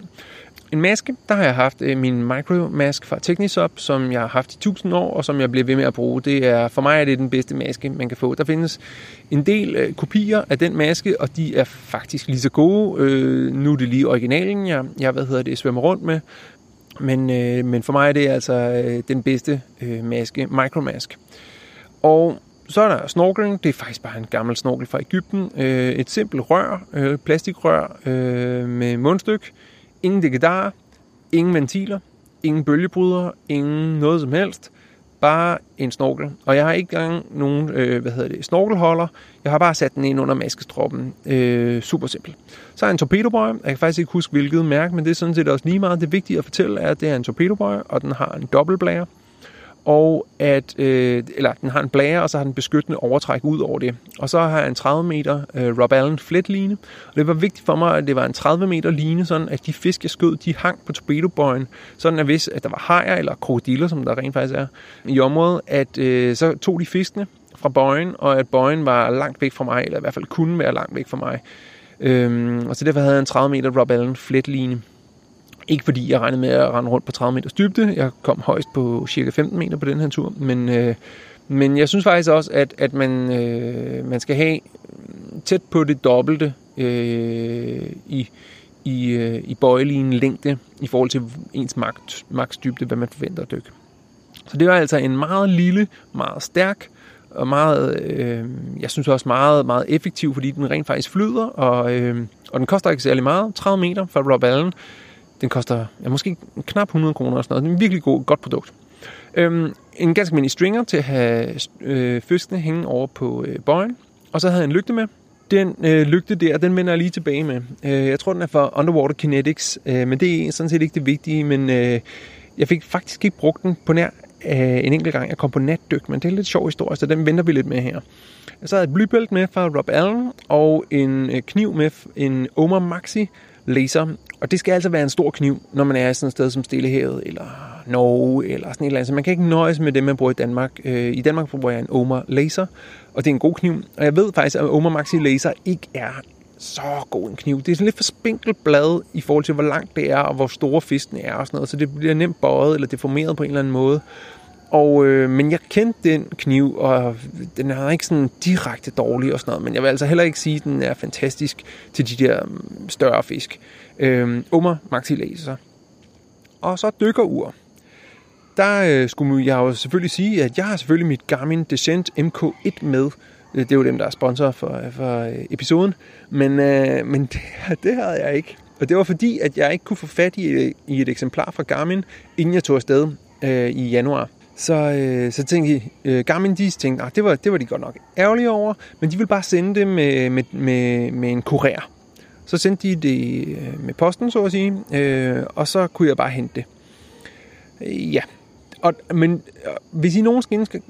En maske, der har jeg haft øh, min micromask fra Technisop, som jeg har haft i 1000 år, og som jeg bliver ved med at bruge. Det er, for mig er det den bedste maske, man kan få. Der findes en del øh, kopier af den maske, og de er faktisk lige så gode. Øh, nu er det lige originalen, jeg, jeg hvad hedder det, svømmer rundt med. Men, øh, men for mig er det altså øh, den bedste øh, maske, Micromask. Og så er der snorkeling. Det er faktisk bare en gammel snorkel fra Ægypten. Øh, et simpelt rør, øh, plastikrør øh, med mundstykke ingen digedarer, ingen ventiler, ingen bølgebrydere, ingen noget som helst. bare en snorkel. Og jeg har ikke engang nogen, øh, hvad hedder det, snorkelholder. Jeg har bare sat den ind under maskestroppen. Øh, super simpelt. Så er en torpedobøj. Jeg kan faktisk ikke huske, hvilket mærke, men det er sådan set også lige meget. Det vigtige at fortælle er, at det er en torpedobøj, og den har en dobbeltblære og at, øh, eller den har en blære, og så har den beskyttende overtræk ud over det. Og så har jeg en 30 meter øh, Rob Allen fletline, og det var vigtigt for mig, at det var en 30 meter line, sådan at de fisk, jeg skød, de hang på torpedobøjen, sådan at hvis at der var hajer eller krokodiller, som der rent faktisk er i området, at øh, så tog de fiskene fra bøjen, og at bøjen var langt væk fra mig, eller i hvert fald kunne være langt væk fra mig. Øhm, og så derfor havde jeg en 30 meter Rob Allen fletline. Ikke fordi jeg regnede med at rende rundt på 30 meters dybde. Jeg kom højst på cirka 15 meter på den her tur. Men, øh, men jeg synes faktisk også, at, at man, øh, man skal have tæt på det dobbelte øh, i, i, øh, i bøjelinjen længde i forhold til ens maks, max dybde, hvad man forventer at dykke. Så det var altså en meget lille, meget stærk og meget, øh, jeg synes også meget, meget effektiv, fordi den rent faktisk flyder, og, øh, og den koster ikke særlig meget, 30 meter fra Rob Allen. Den koster ja, måske knap 100 kroner og sådan noget. Det er en virkelig god, godt produkt. Øhm, en ganske mini stringer til at have øh, fiskene hænge over på øh, bøjen. Og så havde jeg en lygte med. Den øh, lygte der, den vender jeg lige tilbage med. Øh, jeg tror, den er fra Underwater Kinetics, øh, men det er sådan set ikke det vigtige. Men øh, jeg fik faktisk ikke brugt den på nær øh, en enkelt gang. Jeg kom på natdyk, men det er en lidt sjov historie, så den venter vi lidt med her. Så havde jeg et blybælt med fra Rob Allen, og en øh, kniv med, en Omar Maxi laser. Og det skal altså være en stor kniv, når man er sådan et sted som Stillehavet, eller Norge, eller sådan et eller andet. Så man kan ikke nøjes med det, man bruger i Danmark. Øh, I Danmark bruger jeg en Omar Laser, og det er en god kniv. Og jeg ved faktisk, at Omar Maxi Laser ikke er så god en kniv. Det er sådan lidt for spinkelt blad i forhold til, hvor langt det er, og hvor store fisken er og sådan noget. Så det bliver nemt bøjet eller deformeret på en eller anden måde. Og, øh, men jeg kendte den kniv, og den er ikke sådan direkte dårlig og sådan noget, men jeg vil altså heller ikke sige, at den er fantastisk til de der mm, større fisk. Øh, ummer, Maxi Laser. Og så dykkerur. Der øh, skulle jeg jo selvfølgelig sige, at jeg har selvfølgelig mit Garmin Descent MK1 med. Øh, det er jo dem, der er sponsor for, øh, for øh, episoden. Men, øh, men det, det havde jeg ikke. Og det var fordi, at jeg ikke kunne få fat i, i et eksemplar fra Garmin, inden jeg tog afsted øh, i januar. Så, øh, så tænkte jeg, øh, Garmin de tænkte, at det var, det var de godt nok ærgerlige over, men de ville bare sende det med, med, med, med en kurér. Så sendte de det øh, med posten, så at sige, øh, og så kunne jeg bare hente det. Øh, ja, og, men øh, hvis I nogensinde skal,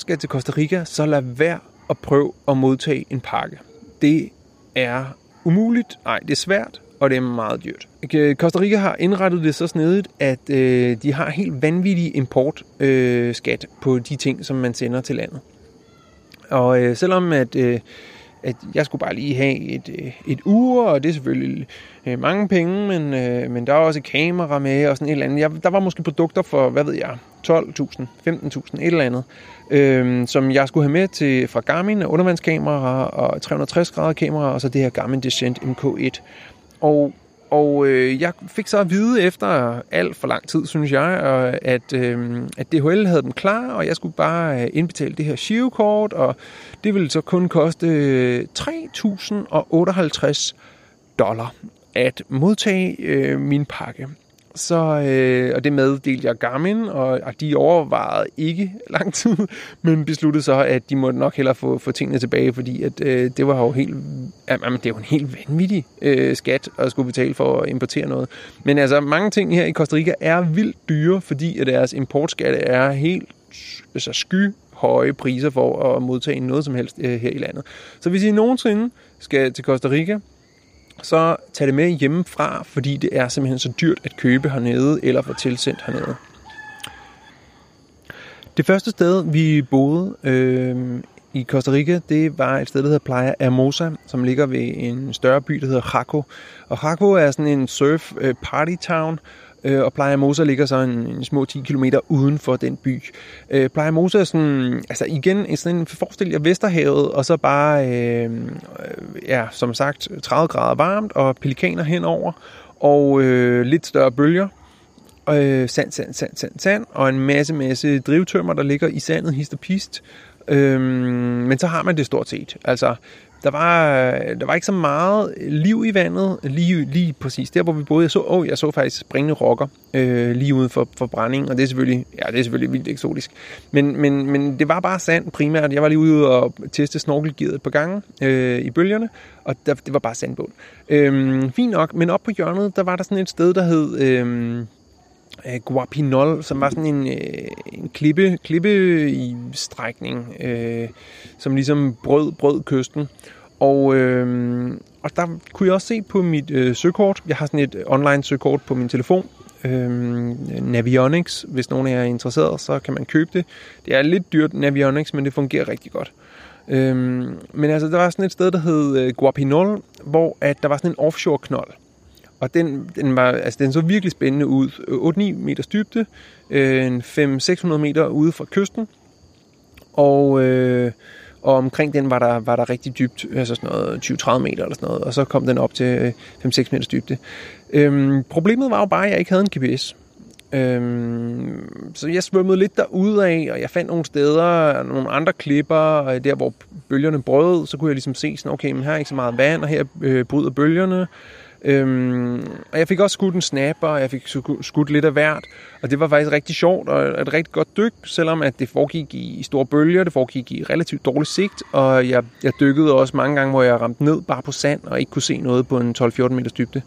skal til Costa Rica, så lad være at prøve at modtage en pakke. Det er umuligt, nej, det er svært, og det er meget dyrt. Øh, Costa Rica har indrettet det så snedigt, at øh, de har helt vanvittig importskat øh, skat på de ting, som man sender til landet. Og øh, selvom at, øh, at jeg skulle bare lige have et, øh, et ur, og det er selvfølgelig øh, mange penge, men, øh, men der er også et kamera med og sådan et eller andet. Jeg, der var måske produkter for, hvad ved jeg, 12.000, 15.000, et eller andet, øh, som jeg skulle have med til fra Garmin, undervandskamera og 360 grader kamera, og så det her Garmin Descent MK1. Og, og øh, jeg fik så at vide efter alt for lang tid, synes jeg, at, øh, at DHL havde dem klar, og jeg skulle bare øh, indbetale det her Shio-kort, og det ville så kun koste øh, 3.058 dollar at modtage øh, min pakke. Så, øh, og det meddelte jeg Garmin, og, og de overvejede ikke lang tid, men besluttede så, at de måtte nok hellere få, få tingene tilbage, fordi at, øh, det var jo helt, jamen, det er jo en helt vanvittig øh, skat at skulle betale for at importere noget. Men altså, mange ting her i Costa Rica er vildt dyre, fordi at deres importskatte er helt altså, sky høje priser for at modtage noget som helst øh, her i landet. Så hvis I nogensinde skal til Costa Rica, så tag det med hjemmefra, fordi det er simpelthen så dyrt at købe hernede eller få tilsendt hernede. Det første sted, vi boede øh, i Costa Rica, det var et sted, der hedder Playa Hermosa, som ligger ved en større by, der hedder Jaco. Og Jaco er sådan en surf øh, party town, øh, og Playa Mosa ligger så en, en små 10 km uden for den by. Øh, Playa Mosa er sådan, altså igen, sådan en, forestil jer Vesterhavet, og så bare, øh, øh ja, som sagt, 30 grader varmt, og pelikaner henover, og øh, lidt større bølger, øh, sand, sand, sand, sand, sand, og en masse, masse drivtømmer, der ligger i sandet hist og pist. Øhm, men så har man det stort set. Altså, der var, der var ikke så meget liv i vandet, lige, lige præcis der, hvor vi boede. Jeg så, oh, jeg så faktisk springende rokker øh, lige ude for, for brænding, og det er selvfølgelig, ja, det er selvfølgelig vildt eksotisk. Men, men, men det var bare sand primært. Jeg var lige ude og teste snorkelgearet på gange øh, i bølgerne, og der, det var bare sandbåd. Øh, fint nok, men op på hjørnet, der var der sådan et sted, der hed... Øh, Øh, Guapinol, som var sådan en, øh, en klippe, klippe i strækning, øh, som ligesom brød, brød kysten. Og, øh, og der kunne jeg også se på mit øh, søkort, jeg har sådan et online søkort på min telefon, øh, Navionics, hvis nogen af jer er interesseret, så kan man købe det. Det er lidt dyrt Navionics, men det fungerer rigtig godt. Øh, men altså, der var sådan et sted, der hed øh, Guapinol, hvor at der var sådan en offshore knold. Og den, den, var, altså, den så virkelig spændende ud. Øh, 8-9 meters dybde, øh, 500-600 meter ude fra kysten. Og, øh, og omkring den var der, var der rigtig dybt, altså sådan noget 20-30 meter eller sådan noget. Og så kom den op til øh, 5-6 meters dybde. Øhm, problemet var jo bare, at jeg ikke havde en GPS. Øhm, så jeg svømmede lidt derude af, og jeg fandt nogle steder, nogle andre klipper, der hvor bølgerne brød, så kunne jeg ligesom se sådan, okay, men her er ikke så meget vand, og her øh, bryder bølgerne. Øhm, og jeg fik også skudt en snapper, og jeg fik skudt lidt af hvert, og det var faktisk rigtig sjovt og et rigtig godt dyk, selvom at det foregik i store bølger, det foregik i relativt dårlig sigt, og jeg, jeg dykkede også mange gange, hvor jeg ramte ned bare på sand og ikke kunne se noget på en 12-14 meters dybde.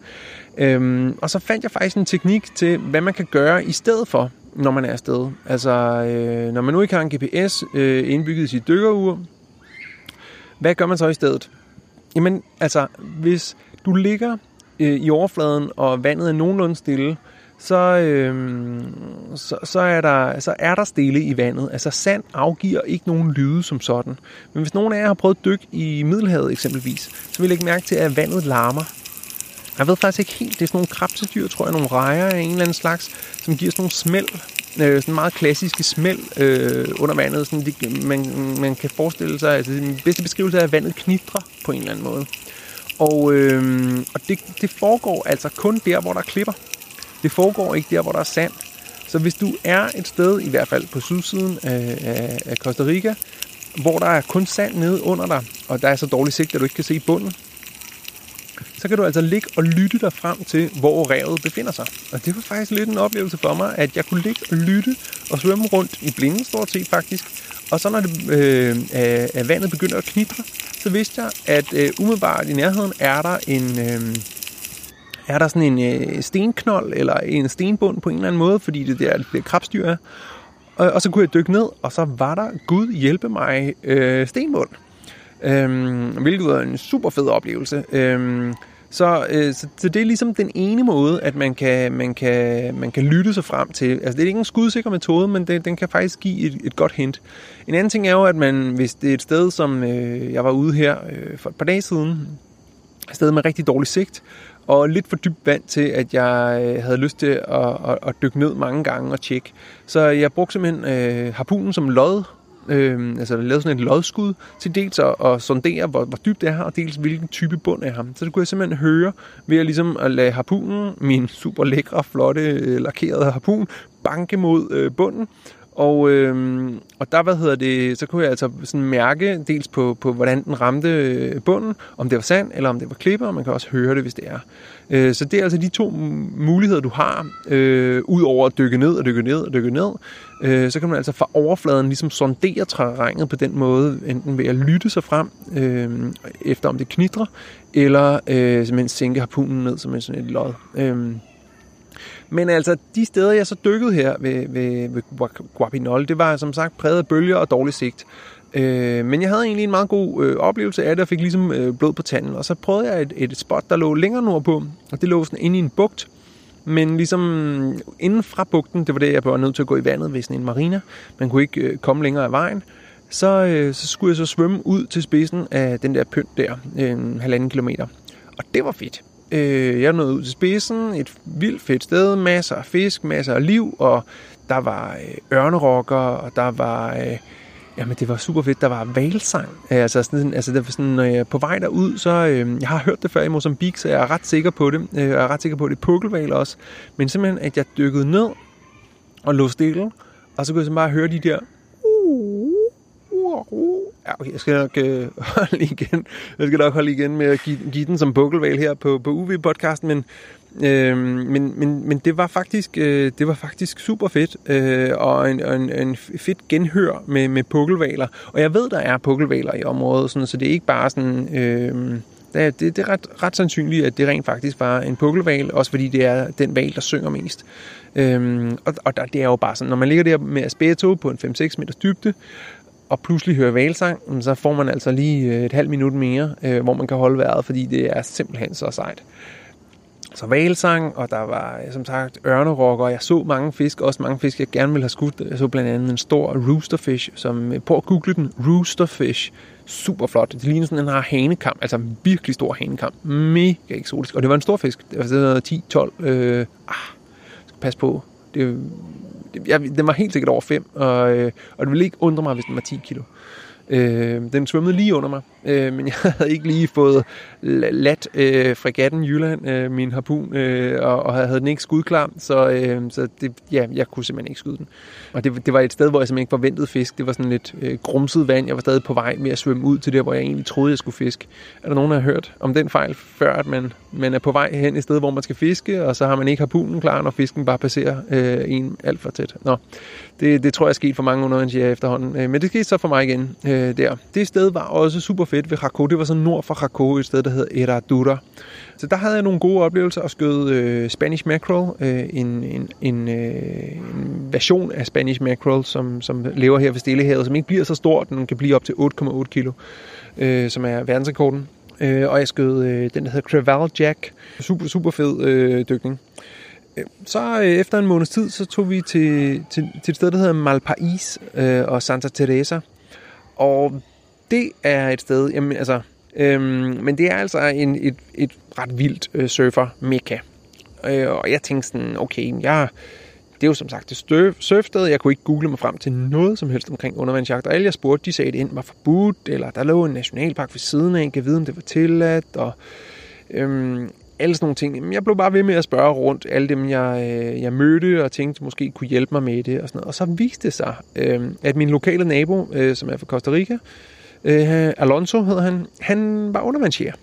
Øhm, og så fandt jeg faktisk en teknik til, hvad man kan gøre i stedet for, når man er afsted. Altså, øh, når man nu ikke har en GPS øh, indbygget i sit dykkerur, hvad gør man så i stedet? Jamen, altså, hvis du ligger øh, i overfladen, og vandet er nogenlunde stille, så, øh, så, så, er der, så er der stille i vandet. Altså sand afgiver ikke nogen lyde som sådan. Men hvis nogen af jer har prøvet at dykke i Middelhavet eksempelvis, så vil I lægge mærke til, at vandet larmer. Jeg ved faktisk ikke helt, det er sådan nogle krabsedyr, tror jeg, nogle rejer af en eller anden slags, som giver sådan nogle smæld, øh, sådan meget klassiske smæld øh, under vandet. Sådan, de, man, man kan forestille sig, altså den bedste beskrivelse er, at vandet knitrer på en eller anden måde. Og, øh, og det, det foregår altså kun der, hvor der er klipper. Det foregår ikke der, hvor der er sand. Så hvis du er et sted, i hvert fald på sydsiden af, af, Costa Rica, hvor der er kun sand nede under dig, og der er så dårlig sigt, at du ikke kan se bunden, så kan du altså ligge og lytte dig frem til, hvor revet befinder sig. Og det var faktisk lidt en oplevelse for mig, at jeg kunne ligge og lytte og svømme rundt i blinden stort set faktisk. Og så når det, øh, øh, vandet begynder at knitre, så vidste jeg, at øh, umiddelbart i nærheden er der en... Øh, er der sådan en øh, stenknold eller en stenbund på en eller anden måde, fordi det der det krabstyr er. Og, og så kunne jeg dykke ned, og så var der, Gud hjælpe mig, øh, stenbund. Øhm, hvilket var en super fed oplevelse. Øhm, så, øh, så, så det er ligesom den ene måde, at man kan, man kan, man kan lytte sig frem til. Altså det er ikke en skudsikker metode, men det, den kan faktisk give et, et godt hint. En anden ting er jo, at man, hvis det er et sted, som øh, jeg var ude her øh, for et par dage siden, et sted med rigtig dårlig sigt, og lidt for dybt vand til, at jeg øh, havde lyst til at, at, at dykke ned mange gange og tjekke. Så jeg brugte simpelthen øh, harpunen som lod, øh, altså lavet sådan et lodskud, til dels at, at sondere, hvor, hvor dybt det er her, og dels hvilken type bund er ham. Så det kunne jeg simpelthen høre ved at, ligesom at lade harpunen, min super lækre, flotte, øh, lakerede harpun, banke mod øh, bunden, og, øh, og der, hvad hedder det, så kunne jeg altså sådan mærke dels på, på, hvordan den ramte øh, bunden, om det var sand, eller om det var klipper, og man kan også høre det, hvis det er. Øh, så det er altså de to muligheder, du har, øh, ud over at dykke ned og dykke ned og dykke ned. Øh, så kan man altså fra overfladen ligesom sondere terrænet på den måde, enten ved at lytte sig frem, øh, efter om det knitrer, eller øh, simpelthen sænke harpunen ned som en sådan et lod. Øh, men altså, de steder, jeg så dykkede her ved, ved, ved Guapinol, det var som sagt præget af bølger og dårlig sigt. Øh, men jeg havde egentlig en meget god øh, oplevelse af det, og fik ligesom øh, blod på tanden. Og så prøvede jeg et, et spot, der lå længere nordpå, og det lå sådan inde i en bugt. Men ligesom øh, inden fra bugten, det var det, jeg var nødt til at gå i vandet ved sådan en marina. Man kunne ikke øh, komme længere af vejen. Så, øh, så skulle jeg så svømme ud til spidsen af den der pynt der, en halvanden kilometer. Og det var fedt. Øh, jeg nåede ud til spidsen, et vildt fedt sted, masser af fisk, masser af liv, og der var øh, ørnerokker, og der var... Øh, jamen, det var super fedt. Der var valsang. Øh, altså, sådan, altså det var sådan, når jeg er på vej derud, så... Øh, jeg har hørt det før i Mozambique, så jeg er ret sikker på det. Øh, jeg er ret sikker på, at det er pukkelval også. Men simpelthen, at jeg dykkede ned og lå stille, og så kunne jeg så bare høre de der... Uh, uh, uh, Ja, okay, jeg skal nok øh, holde igen. Jeg skal nok holde igen med at give, give den som bukkelval her på, på UV-podcasten, men, øh, men, men, men det var faktisk øh, det var faktisk super fedt øh, og en, en, en fedt genhør med, med pukkelvaler. Og jeg ved, der er pukkelvaler i området, sådan, så det er ikke bare sådan... Øh, det, det, det er ret, ret sandsynligt, at det rent faktisk var en pukkelval, også fordi det er den val, der synger mest. Øhm, og og der, det er jo bare sådan, når man ligger der med aspeto på en 5-6 meters dybde, og pludselig hører valsang, så får man altså lige øh, et halvt minut mere, øh, hvor man kan holde vejret, fordi det er simpelthen så sejt. Så valsang, og der var øh, som sagt ørnerokker, og jeg så mange fisk, også mange fisk, jeg gerne ville have skudt. Jeg så blandt andet en stor roosterfish, som, øh, på at google den, roosterfish, super flot. Det ligner sådan, en har hanekam, altså en virkelig stor hanekam. Mega eksotisk, og det var en stor fisk. Det var sådan 10-12, øh, ah, skal passe på. Det, jeg, den var helt sikkert over 5, og, øh, og det ville ikke undre mig, hvis den var 10 kilo. Øh, den svømmede lige under mig, øh, men jeg havde ikke lige fået lat øh, fregatten Jylland, øh, min harpun, øh, og, og havde den ikke skudklar, så, øh, så det, ja, jeg kunne simpelthen ikke skyde den. Og det, det var et sted, hvor jeg simpelthen ikke forventede fisk. Det var sådan lidt øh, grumset vand. Jeg var stadig på vej med at svømme ud til der, hvor jeg egentlig troede, jeg skulle fiske. Er der nogen, der har hørt om den fejl før, at man, man er på vej hen et sted, hvor man skal fiske, og så har man ikke harpunen klar, når fisken bare passerer øh, en alt for tæt. Nå, det, det tror jeg er sket for mange undervandsjæger efterhånden. Øh, men det skete så for mig igen øh, der. Det sted var også super fedt ved Rako. Det var så nord for Rako, et sted, der hedder Eradura. Så der havde jeg nogle gode oplevelser og skød øh, Spanish Mackerel, øh, en, en, en, øh, en version af Spanish Mackerel, som, som lever her ved Stillehavet, som ikke bliver så stor, den kan blive op til 8,8 kilo, øh, som er verdensrekorden. Øh, og jeg skød øh, den, der hedder Creval Jack. Super, super fed øh, dykning. Øh, så øh, efter en måneds tid, så tog vi til, til, til et sted, der hedder Malpais øh, og Santa Teresa. Og det er et sted, jamen altså, øhm, men det er altså en, et, et ret vildt øh, surfer-mekka. Øh, og jeg tænkte sådan, okay, jeg, det er jo som sagt det surfsted. Jeg kunne ikke google mig frem til noget som helst omkring undervandsjagt. Og alle jeg spurgte, de sagde, at det enten var forbudt, eller der lå en nationalpark ved siden af, kan vide, om det var tilladt, og øhm, alle sådan nogle ting. Men jeg blev bare ved med at spørge rundt alle dem, jeg, øh, jeg mødte, og tænkte, måske kunne hjælpe mig med det. Og, sådan noget. og så viste det sig, øh, at min lokale nabo, øh, som er fra Costa Rica, øh, Alonso hedder han, han var undervandsjæger.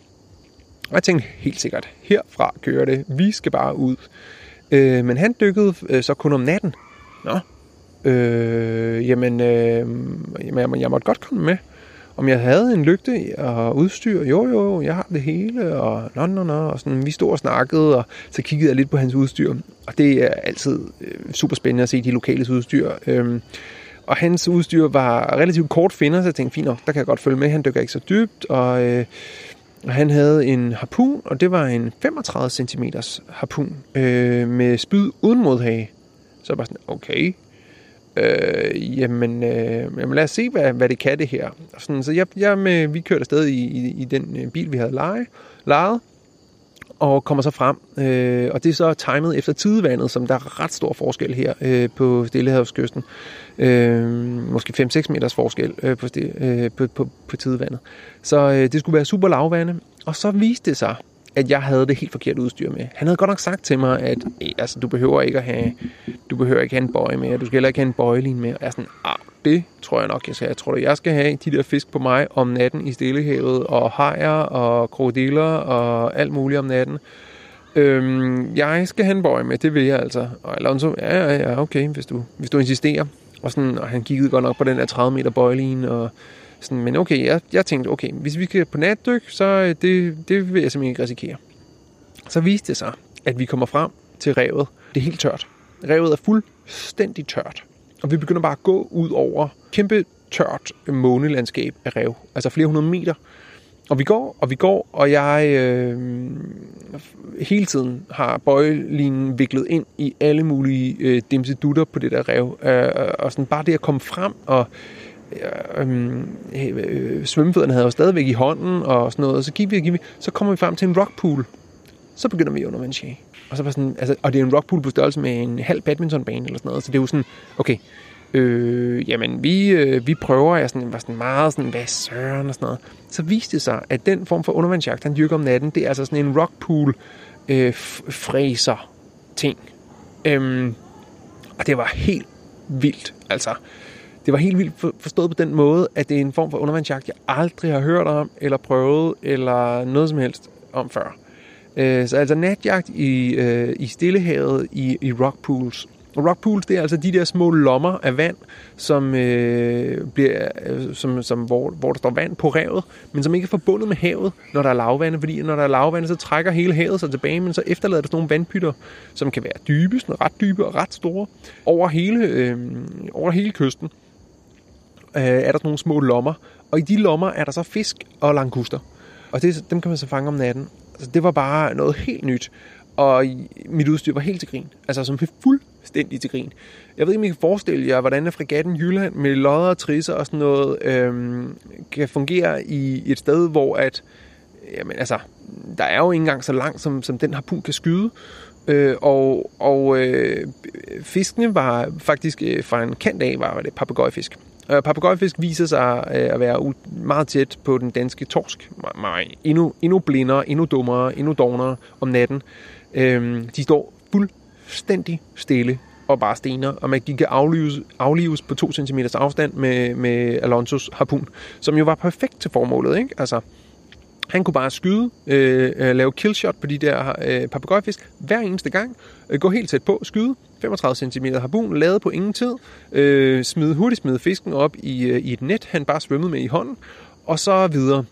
Og jeg tænkte helt sikkert, herfra kører det, vi skal bare ud. Øh, men han dykkede øh, så kun om natten. Nå, øh, jamen, øh, jamen, jeg måtte godt komme med. Om jeg havde en lygte og udstyr? Jo, jo, jo, jeg har det hele, og nå, nå, nå, og sådan, vi stod og snakkede, og så kiggede jeg lidt på hans udstyr, og det er altid øh, super spændende at se de lokale udstyr. Øhm, og hans udstyr var relativt kort finder, så jeg tænkte, fint nok, der kan jeg godt følge med. Han dykker ikke så dybt, og, øh, og han havde en harpun, og det var en 35 cm harpun øh, med spyd uden modhage. Så jeg var sådan, okay, øh, jamen, øh, jamen lad os se, hvad, hvad det kan det her. Sådan, så jeg, jeg med, vi kørte afsted i, i, i den øh, bil, vi havde leje, lejet, og kommer så frem. Øh, og det er så timet efter tidevandet, som der er ret stor forskel her øh, på Stillehavskysten. Øh, måske 5-6 meters forskel øh, på, øh, på, på, på tidevandet. Så øh, det skulle være super lavvande. Og så viste det sig, at jeg havde det helt forkert udstyr med. Han havde godt nok sagt til mig, at altså, du behøver ikke at have, du behøver ikke have en bøje med, du skal heller ikke have en bøjelin med. Og jeg er sådan, ah, det tror jeg nok, jeg skal. Jeg tror, at jeg skal have de der fisk på mig om natten i Stillehavet, og hajer og krokodiller og alt muligt om natten. Øhm, jeg skal have en bøje med, det vil jeg altså. Og Alonso, ja, ja, ja, okay, hvis du, hvis du insisterer. Og, sådan, og han kiggede godt nok på den der 30 meter bøjelin, og sådan, men okay, jeg, jeg tænkte, okay, hvis vi skal på natdyk, så øh, det, det vil jeg simpelthen ikke risikere. Så viste det sig, at vi kommer frem til revet. Det er helt tørt. Revet er fuldstændig tørt. Og vi begynder bare at gå ud over kæmpe tørt månelandskab af rev. Altså flere hundrede meter. Og vi går, og vi går, og jeg øh, hele tiden har bøjelinen viklet ind i alle mulige øh, dimsedutter på det der rev. Øh, øh og sådan bare det at komme frem og øhm, øh, svømmefødderne havde jo stadigvæk i hånden og sådan noget, og så gik vi og gik vi, så kommer vi frem til en rockpool. Så begynder vi undervandsjage. Og, så var sådan, altså, og det er en rockpool på størrelse med en halv badmintonbane eller sådan noget, så det er jo sådan, okay, øh, jamen vi, øh, vi prøver, jeg sådan, var sådan meget sådan, hvad søren og sådan noget. Så viste det sig, at den form for undervandsjagt, han dyrker om natten, det er altså sådan en rockpool øh, fræser ting. Øhm, og det var helt vildt, altså det var helt vildt forstået på den måde, at det er en form for undervandsjagt, jeg aldrig har hørt om, eller prøvet, eller noget som helst om før. Øh, så altså natjagt i, øh, i Stillehavet i, i rockpools. Og rockpools, det er altså de der små lommer af vand, som, øh, bliver, øh, som, som, hvor, hvor der står vand på revet, men som ikke er forbundet med havet, når der er lavvand, fordi når der er lavvand, så trækker hele havet sig tilbage, men så efterlader der sådan nogle vandpytter, som kan være dybe, sådan ret dybe og ret store, over hele, øh, over hele kysten. Øh, er der sådan nogle små lommer, og i de lommer er der så fisk og languster. Og det, dem kan man så fange om natten. Altså, det var bare noget helt nyt. Og mit udstyr var helt til grin. Altså som fuldstændig til grin. Jeg ved ikke, om I kan forestille jer, hvordan fregatten Jylland med lodder og trisser og sådan noget øhm, kan fungere i et sted, hvor at, jamen altså, der er jo ikke engang så langt, som, som den harpun kan skyde. Øh, og og øh, fiskene var faktisk øh, fra en kant af, var det papegøjefisk. Øh, papegøjefisk viser sig øh, at være meget tæt på den danske torsk. Endnu, endnu blindere, endnu dummere, endnu dognere om natten. Øh, de står fuldstændig stille og bare stener, og man kan aflives, aflives på 2 cm afstand med, med Alonsos harpun, som jo var perfekt til formålet. Ikke? Altså, han kunne bare skyde, øh, øh, lave killshot på de der øh, papegøjefisk hver eneste gang, øh, gå helt tæt på, skyde, 35 cm harbun, lade på ingen tid, øh, smide, hurtigt smide fisken op i, øh, i et net, han bare svømmede med i hånden, og så videre.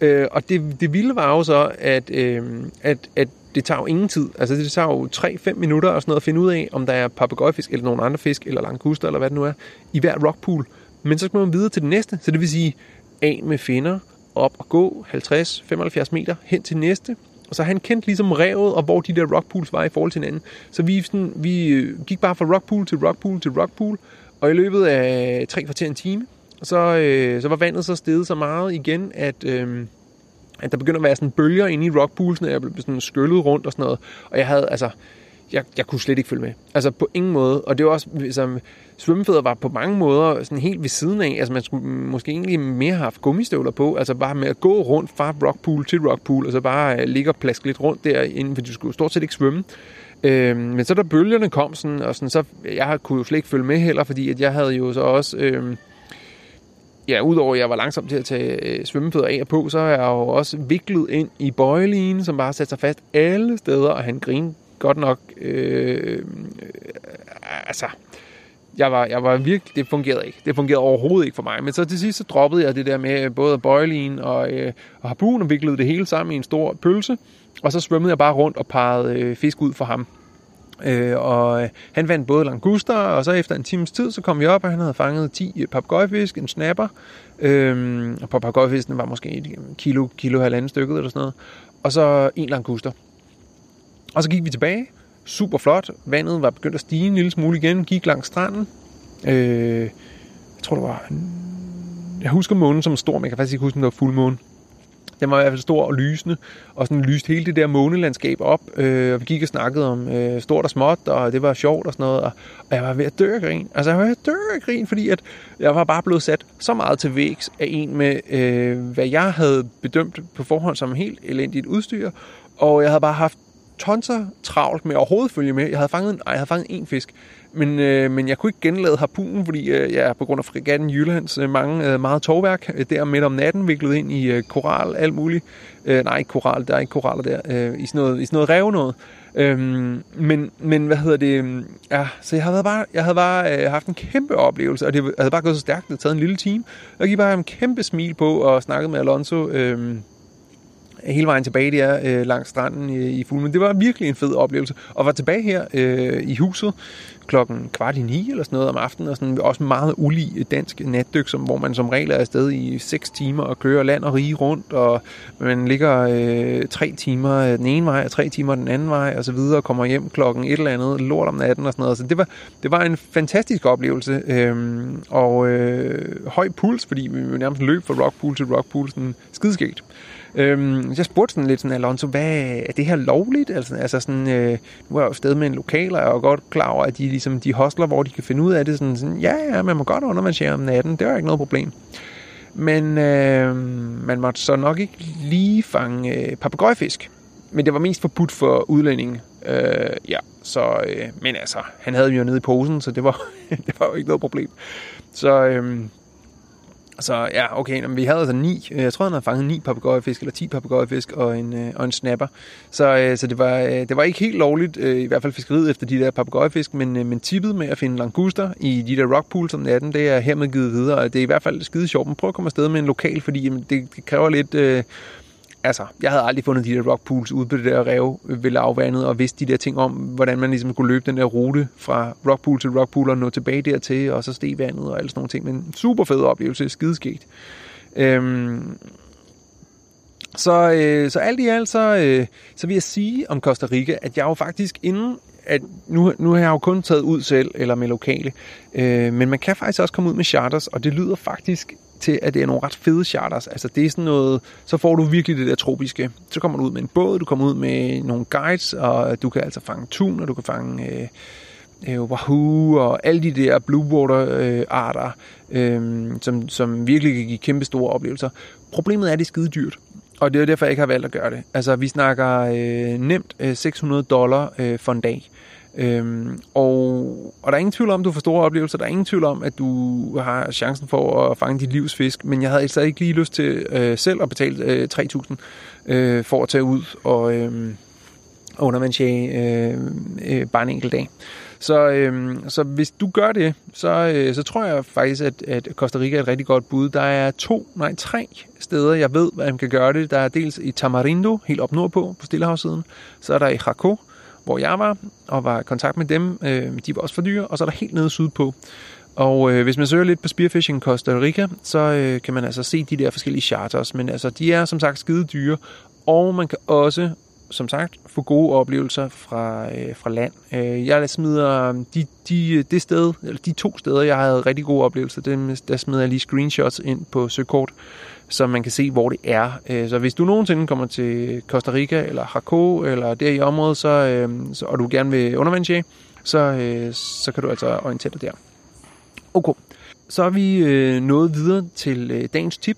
Øh, og det, det vilde var jo så, at, øh, at, at det tager jo ingen tid. Altså det tager jo 3-5 minutter og sådan noget at finde ud af, om der er papegøjefisk eller nogle andre fisk, eller languster, eller hvad det nu er, i hver rockpool. Men så skal man videre til det næste, så det vil sige af med finder, op og gå 50-75 meter hen til næste, og så han kendte ligesom revet, og hvor de der rockpools var i forhold til hinanden. Så vi, sådan, vi øh, gik bare fra rockpool til rockpool til rockpool, og i løbet af tre kvarter en time, så, øh, så var vandet så steget så meget igen, at, øh, at der begyndte at være sådan bølger inde i rockpoolsene, og jeg blev sådan skyllet rundt og sådan noget. Og jeg havde, altså, jeg, jeg kunne slet ikke følge med. Altså på ingen måde. Og det var også, som svømmefødder var på mange måder sådan helt ved siden af. Altså man skulle måske egentlig mere have haft gummistøvler på. Altså bare med at gå rundt fra rockpool til rockpool, og så bare øh, ligge og plaske lidt rundt derinde, for du skulle stort set ikke svømme. Øh, men så da bølgerne kom, sådan, og sådan, så jeg kunne jo slet ikke følge med heller, fordi at jeg havde jo så også... Øh, ja, udover at jeg var langsom til at tage øh, svømmefødder af og på, så er jeg jo også viklet ind i bøjelinen, som bare satte sig fast alle steder, og han grinede godt nok, øh, altså, jeg var, jeg var virkelig, det fungerede ikke. Det fungerede overhovedet ikke for mig. Men så til sidst så droppede jeg det der med både bøjlin og, øh, og harpun og viklede det hele sammen i en stor pølse. Og så svømmede jeg bare rundt og parrede øh, fisk ud for ham. Øh, og øh, han vandt både languster, og så efter en times tid, så kom vi op, og han havde fanget 10 øh, papegøjefisk, en snapper. Øh, og papegøjefisken var måske et kilo, kilo halvanden stykket eller sådan noget. Og så en languster. Og så gik vi tilbage. Super flot. Vandet var begyndt at stige en lille smule igen. Gik langs stranden. Øh, jeg tror, det var... Jeg husker månen som stor, men jeg kan faktisk ikke huske, om det var fuldmåne. Den var i hvert fald stor og lysende, og sådan lyst hele det der månelandskab op, øh, og vi gik og snakkede om øh, stort og småt, og det var sjovt og sådan noget, og, og jeg var ved at dø af grin. Altså, jeg var ved at dø af grin, fordi at jeg var bare blevet sat så meget til vægs af en med, øh, hvad jeg havde bedømt på forhånd som helt elendigt udstyr, og jeg havde bare haft tonser travlt med at overhovedet følge med. Jeg havde fanget, nej, jeg havde fanget en fisk, men, øh, men jeg kunne ikke genlade harpunen, fordi øh, jeg på grund af fregatten Jyllands øh, mange, øh, meget tovværk, øh, der midt om natten viklet ind i øh, koral, alt muligt. Øh, nej, ikke koral, der er ikke koraller der, øh, i, sådan noget, i sådan noget rev noget. Øhm, men, men hvad hedder det? Øhm, ja, så jeg havde bare, jeg havde bare øh, haft en kæmpe oplevelse, og det havde bare gået så stærkt, det havde taget en lille time. Jeg gik bare en kæmpe smil på og snakkede med Alonso. Øh, hele vejen tilbage der øh, langs stranden i, i Men Det var virkelig en fed oplevelse. Og var tilbage her øh, i huset klokken kvart i ni eller sådan noget om aftenen, og sådan også meget ulig øh, dansk natdyk, som, hvor man som regel er afsted i 6 timer og kører land og rige rundt, og man ligger øh, 3 timer øh, den ene vej og 3 timer den anden vej, og så videre, og kommer hjem klokken et eller andet lort om natten og sådan noget. Så det var, det var en fantastisk oplevelse, øh, og øh, høj puls, fordi vi nærmest løb fra rockpool til rockpool, sådan skideskægt. Øhm, jeg spurgte sådan lidt sådan, Alonso, hvad, er det her lovligt? Altså, altså sådan, øh, nu er jeg jo sted med en lokal, og jeg er godt klar over, at de, ligesom, de hostler, hvor de kan finde ud af det. Sådan, sådan ja, ja, man må godt undervandsere om natten, det var ikke noget problem. Men øh, man måtte så nok ikke lige fange øh, papegøjefisk. Men det var mest forbudt for udlændinge. Øh, ja, så, øh, men altså, han havde jo nede i posen, så det var, det var jo ikke noget problem. Så, øh, så ja, okay, men vi havde altså ni, øh, jeg tror han havde fanget ni papegøjefisk, eller ti papegøjefisk og en, øh, og en snapper. Så, øh, så det, var, øh, det var ikke helt lovligt, øh, i hvert fald fiskeriet efter de der papegøjefisk, men, øh, men tippet med at finde languster i de der rockpools om natten, det er hermed givet videre, og det er i hvert fald skide sjovt. Men prøv at komme afsted med en lokal, fordi jamen, det, det kræver lidt... Øh, altså, jeg havde aldrig fundet de der rockpools ude på det der rev ved lavvandet, og vidste de der ting om, hvordan man ligesom kunne løbe den der rute fra rockpool til rockpool og nå tilbage dertil, og så steg vandet og alle sådan nogle ting. Men super fed oplevelse, skideskægt. Øhm, så, øh, så alt i alt, så, øh, så vil jeg sige om Costa Rica, at jeg jo faktisk inden at nu, nu har jeg jo kun taget ud selv, eller med lokale, øh, men man kan faktisk også komme ud med charters, og det lyder faktisk til, at det er nogle ret fede charters. Altså det er sådan noget, så får du virkelig det der tropiske. Så kommer du ud med en båd, du kommer ud med nogle guides, og du kan altså fange tun, og du kan fange øh, øh, wahoo, og alle de der blue water øh, arter, øh, som, som virkelig kan give kæmpe store oplevelser. Problemet er, at det er skide dyrt. Og det er derfor, jeg ikke har valgt at gøre det. Altså, vi snakker øh, nemt øh, 600 dollar øh, for en dag. Øhm, og, og der er ingen tvivl om, at du får store oplevelser. Der er ingen tvivl om, at du har chancen for at fange dit livs fisk. Men jeg havde altså ikke lige lyst til øh, selv at betale øh, 3.000 øh, for at tage ud og øh, undervandsjage øh, øh, bare en enkelt dag. Så, øh, så hvis du gør det, så, øh, så tror jeg faktisk, at, at Costa Rica er et rigtig godt bud. Der er to, nej tre steder, jeg ved, at man kan gøre det. Der er dels i Tamarindo, helt op nordpå på Stillehavssiden. Så er der i Jaco, hvor jeg var, og var i kontakt med dem. Øh, de var også for dyre, og så er der helt nede sydpå. Og øh, hvis man søger lidt på Spearfishing Costa Rica, så øh, kan man altså se de der forskellige charters. Men altså, de er som sagt skide dyre, og man kan også som sagt få gode oplevelser fra, øh, fra land. Øh, jeg smider de, de, det sted, eller de to steder, jeg havde rigtig gode oplevelser, dem, der smider jeg lige screenshots ind på søkort, så man kan se, hvor det er. Øh, så hvis du nogensinde kommer til Costa Rica, eller Jaco, eller der i området, så, øh, så, og du gerne vil undervandsjage, så, øh, så kan du altså orientere dig der. Okay, så er vi øh, nået videre til øh, dagens tip.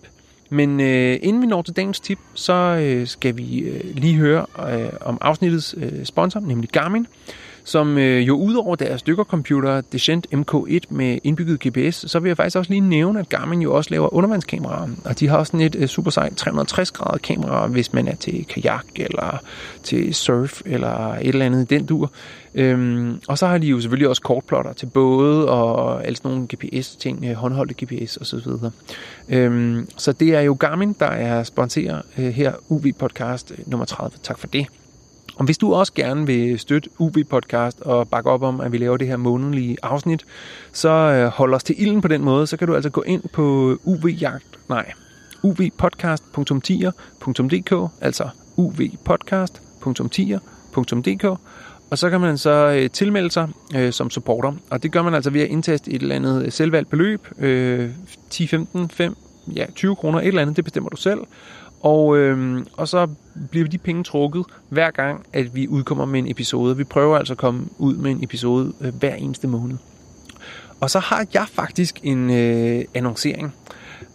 Men øh, inden vi når til dagens tip, så øh, skal vi øh, lige høre øh, om afsnittets øh, sponsor, nemlig Garmin som øh, jo udover deres dykkercomputer Descent MK1 med indbygget GPS, så vil jeg faktisk også lige nævne, at Garmin jo også laver undervandskameraer, og de har også sådan et øh, super sejt 360 grader kamera, hvis man er til kajak eller til surf eller et eller andet i den dur. Øhm, og så har de jo selvfølgelig også kortplotter til både og alle sådan nogle GPS-ting, øh, håndholdte GPS og så videre. Øhm, så det er jo Garmin, der er sponsorer øh, her UV Podcast øh, nummer 30. Tak for det. Og hvis du også gerne vil støtte UV Podcast og bakke op om, at vi laver det her månedlige afsnit, så øh, hold os til ilden på den måde, så kan du altså gå ind på uvjagt, nej, uvpodcast.tier.dk, altså uvpodcast.tier.dk, og så kan man så øh, tilmelde sig øh, som supporter, og det gør man altså ved at indtaste et eller andet øh, selvvalgt beløb, øh, 10, 15, 5, ja, 20 kroner, et eller andet, det bestemmer du selv. Og, øh, og så bliver de penge trukket hver gang, at vi udkommer med en episode. Vi prøver altså at komme ud med en episode øh, hver eneste måned. Og så har jeg faktisk en øh, annoncering.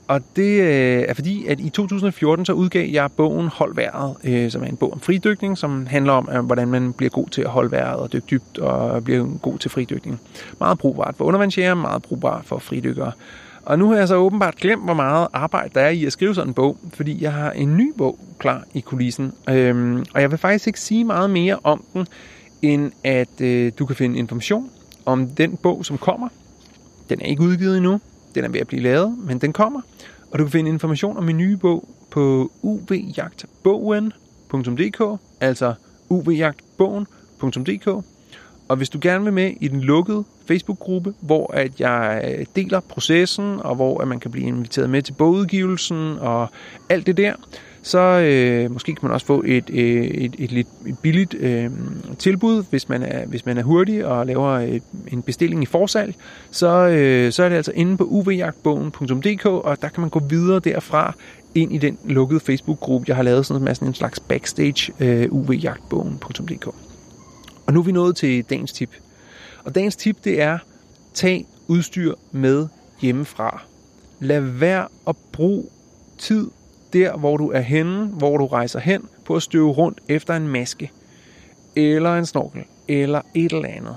Og det øh, er fordi, at i 2014 så udgav jeg bogen Hold vejret, øh, som er en bog om fridykning, som handler om, øh, hvordan man bliver god til at holde vejret og dykke dybt og bliver god til fridykning. Meget brugbart for undervandsjæger, meget brugbart for fridykkere. Og nu har jeg så åbenbart glemt, hvor meget arbejde der er i at skrive sådan en bog, fordi jeg har en ny bog klar i kulissen. Øhm, og jeg vil faktisk ikke sige meget mere om den, end at øh, du kan finde information om den bog, som kommer. Den er ikke udgivet endnu. Den er ved at blive lavet, men den kommer. Og du kan finde information om min nye bog på uvjagtbogen.dk, altså uvjagtbogen.dk. Og hvis du gerne vil med i den lukkede Facebook-gruppe, hvor at jeg deler processen, og hvor at man kan blive inviteret med til bogudgivelsen og alt det der, så øh, måske kan man også få et, øh, et, et, et, et billigt øh, tilbud, hvis man, er, hvis man er hurtig og laver et, en bestilling i forsalg. Så, øh, så er det altså inde på uvjagtbogen.dk, og der kan man gå videre derfra ind i den lukkede Facebook-gruppe. Jeg har lavet sådan sådan en slags backstage øh, uvjagtbogen.dk. Og nu er vi nået til dagens tip. Og dagens tip, det er, tag udstyr med hjemmefra. Lad være at bruge tid der, hvor du er henne, hvor du rejser hen, på at støve rundt efter en maske. eller en snorkel, eller et eller andet.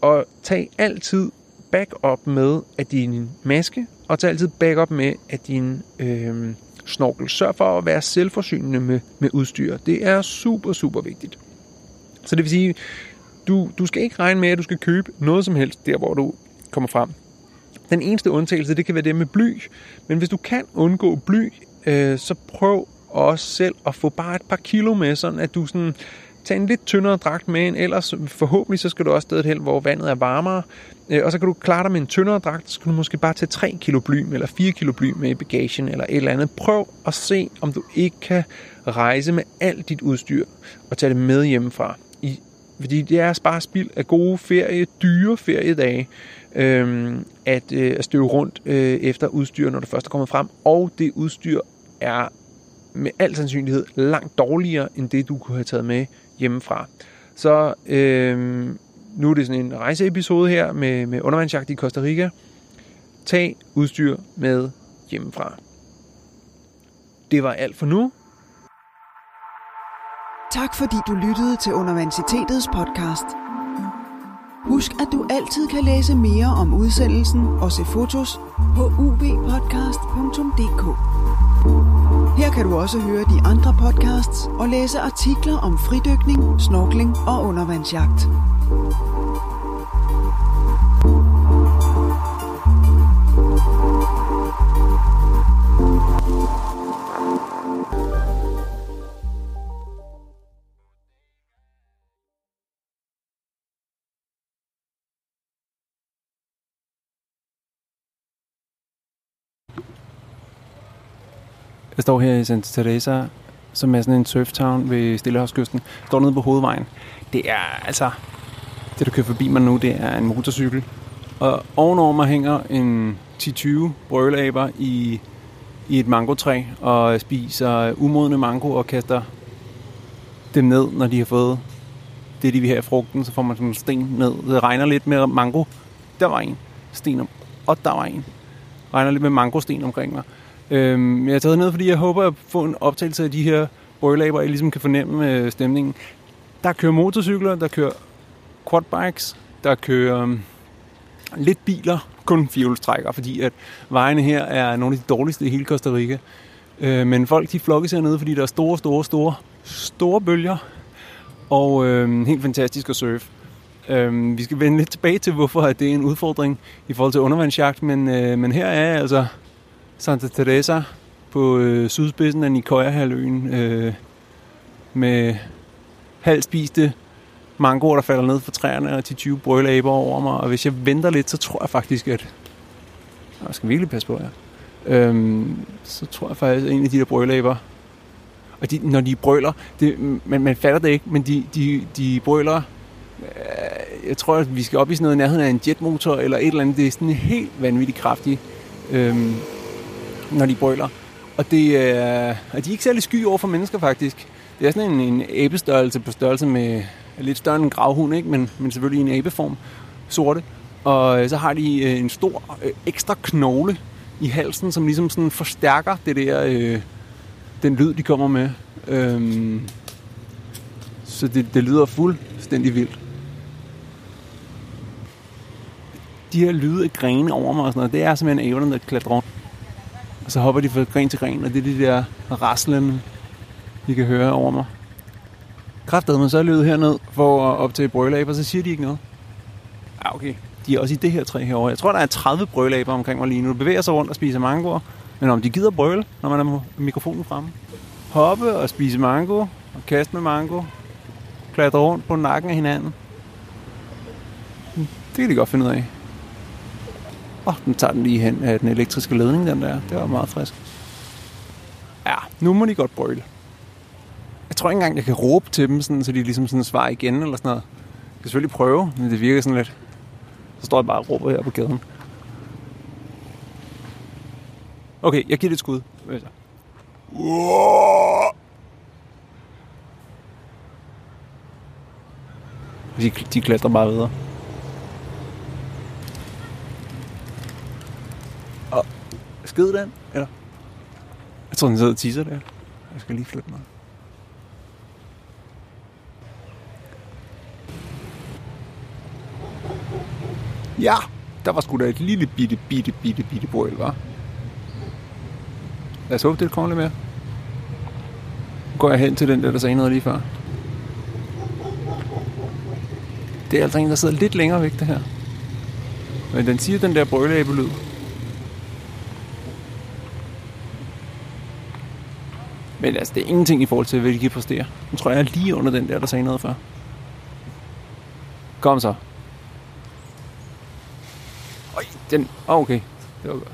Og tag altid backup med af din maske, og tag altid backup med af din øh, snorkel. Sørg for at være selvforsynende med, med udstyr. Det er super, super vigtigt. Så det vil sige, du, du skal ikke regne med, at du skal købe noget som helst der, hvor du kommer frem. Den eneste undtagelse, det kan være det med bly. Men hvis du kan undgå bly, øh, så prøv også selv at få bare et par kilo med, sådan at du sådan tager en lidt tyndere dragt med end ellers. Forhåbentlig så skal du også stedet hen, hvor vandet er varmere. Øh, og så kan du klare dig med en tyndere dragt, så kan du måske bare tage 3 kilo bly eller 4 kilo bly med i bagagen eller et eller andet. Prøv at se, om du ikke kan rejse med alt dit udstyr og tage det med hjemmefra. Fordi det er bare spild af gode ferie, dyre feriedage, øh, at, øh, at støve rundt øh, efter udstyr, når det først er kommet frem. Og det udstyr er med al sandsynlighed langt dårligere, end det du kunne have taget med hjemmefra. Så øh, nu er det sådan en rejseepisode her med, med undervandsjagt i Costa Rica. Tag udstyr med hjemmefra. Det var alt for nu. Tak fordi du lyttede til Universitetets podcast. Husk, at du altid kan læse mere om udsendelsen og se fotos på ubpodcast.dk. Her kan du også høre de andre podcasts og læse artikler om fridykning, snorkling og undervandsjagt. Jeg står her i Santa Teresa, som er sådan en surftown ved Stillehavskysten. Jeg står nede på hovedvejen. Det er altså... Det, du kører forbi mig nu, det er en motorcykel. Og ovenover mig hænger en 10-20 brølaber i, i et mangotræ og spiser umodne mango og kaster dem ned, når de har fået det, de vil have af frugten. Så får man sådan en sten ned. Det regner lidt med mango. Der var en sten om. Og der var en. Regner lidt med mangosten omkring mig. Øhm, jeg er taget ned, fordi jeg håber at få en optagelse af de her brølaber, jeg ligesom kan fornemme øh, stemningen. Der kører motorcykler, der kører quadbikes, der kører um, lidt biler, kun fjolstrækker, fordi at vejene her er nogle af de dårligste i hele Costa Rica. Øh, men folk de flokkes hernede, fordi der er store, store, store, store bølger, og øh, helt fantastisk at surfe. Øh, vi skal vende lidt tilbage til, hvorfor at det er en udfordring i forhold til undervandsjagt, men, øh, men her er altså Santa Teresa på øh, sydspidsen af Nicoya-halvøen øh, med halvspiste mangoer, der falder ned fra træerne og de 20 brølaber over mig. Og hvis jeg venter lidt, så tror jeg faktisk, at... Jeg skal virkelig passe på her. Øhm, så tror jeg faktisk, at en af de der brølaber... Og de, når de brøler, det, man, man fatter det ikke, men de, de, de brøler... Øh, jeg tror, at vi skal op i sådan noget nærheden af en jetmotor eller et eller andet. Det er sådan helt vanvittigt kraftigt. Øhm, når de brøler. Og det er, og de er ikke særlig sky over for mennesker, faktisk. Det er sådan en, en æbestørrelse på størrelse med lidt større end en gravhund, ikke? Men, men selvfølgelig i en æbeform, sorte. Og øh, så har de øh, en stor øh, ekstra knogle i halsen, som ligesom sådan forstærker det der, øh, den lyd, de kommer med. Øhm, så det, det lyder fuldstændig vildt. De her lyde af grene over mig og sådan noget, det er simpelthen ævlerne, der klatrer rundt. Og så hopper de fra gren til gren, og det er de der raslen, I kan høre over mig. Kræftet, man så lyder løbet herned for at optage brølaber, så siger de ikke noget. Ja, okay. De er også i det her træ herovre. Jeg tror, der er 30 brølaber omkring mig lige nu. Du bevæger sig rundt og spiser mangoer. Men om de gider brøle, når man har mikrofonen fremme. Hoppe og spise mango, og kaste med mango. Klatre rundt på nakken af hinanden. Det kan de godt finde ud af. Og oh, den tager den lige hen af den elektriske ledning, den der. Det var meget frisk. Ja, nu må de godt brøle. Jeg tror ikke engang, jeg kan råbe til dem, sådan, så de ligesom sådan svarer igen eller sådan noget. Jeg kan selvfølgelig prøve, men det virker sådan lidt... Så står jeg bare og råber her på gaden. Okay, jeg giver det et skud. De, de klatrer bare videre. skide den? Eller? Jeg tror, den sidder og tisser der. Jeg skal lige flytte mig. Ja, der var sgu da et lille bitte, bitte, bitte, bitte brøl, var. Lad os håbe, det kommer lidt mere. Nu går jeg hen til den der, der sagde noget lige før. Det er altså en, der sidder lidt længere væk, det her. Men den siger den der brølæbelyd. lyd Men altså, det er ingenting i forhold til, hvad de kan præstere. Nu tror jeg, jeg lige under den der, der sagde noget før. Kom så. Øj, den... Oh, okay. Det var godt.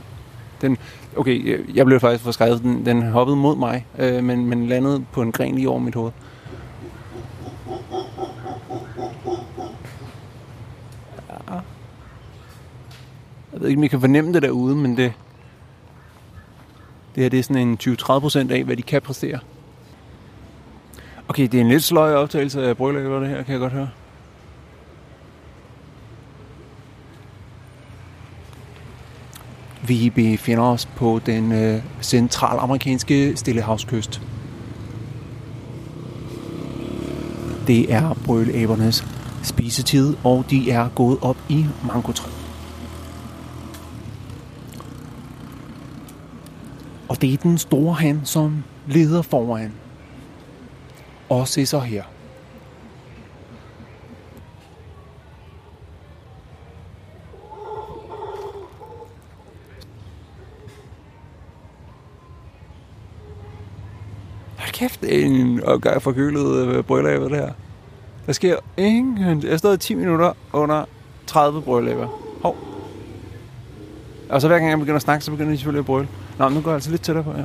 Den, okay, øh, jeg blev faktisk forskrevet. Den, den hoppede mod mig, øh, men, men landede på en gren lige over mit hoved. Ja. Jeg ved ikke, om I kan fornemme det derude, men det, det her det er sådan en 20-30% af, hvad de kan præstere. Okay, det er en lidt sløj optagelse af brølæber, det her, kan jeg godt høre. Vi befinder os på den øh, centralamerikanske stillehavskyst. Det er brølæbernes spisetid, og de er gået op i mangotræet. Og det er den store han, som leder foran. Og se så her. Hold kæft, det er en opgang forkølet øh, det her. Der sker ingen... Jeg stod 10 minutter under 30 brødlaber. Hov. Og så hver gang jeg begynder at snakke, så begynder de selvfølgelig at brøle. Nå, men nu går jeg altså lidt tættere på, ja.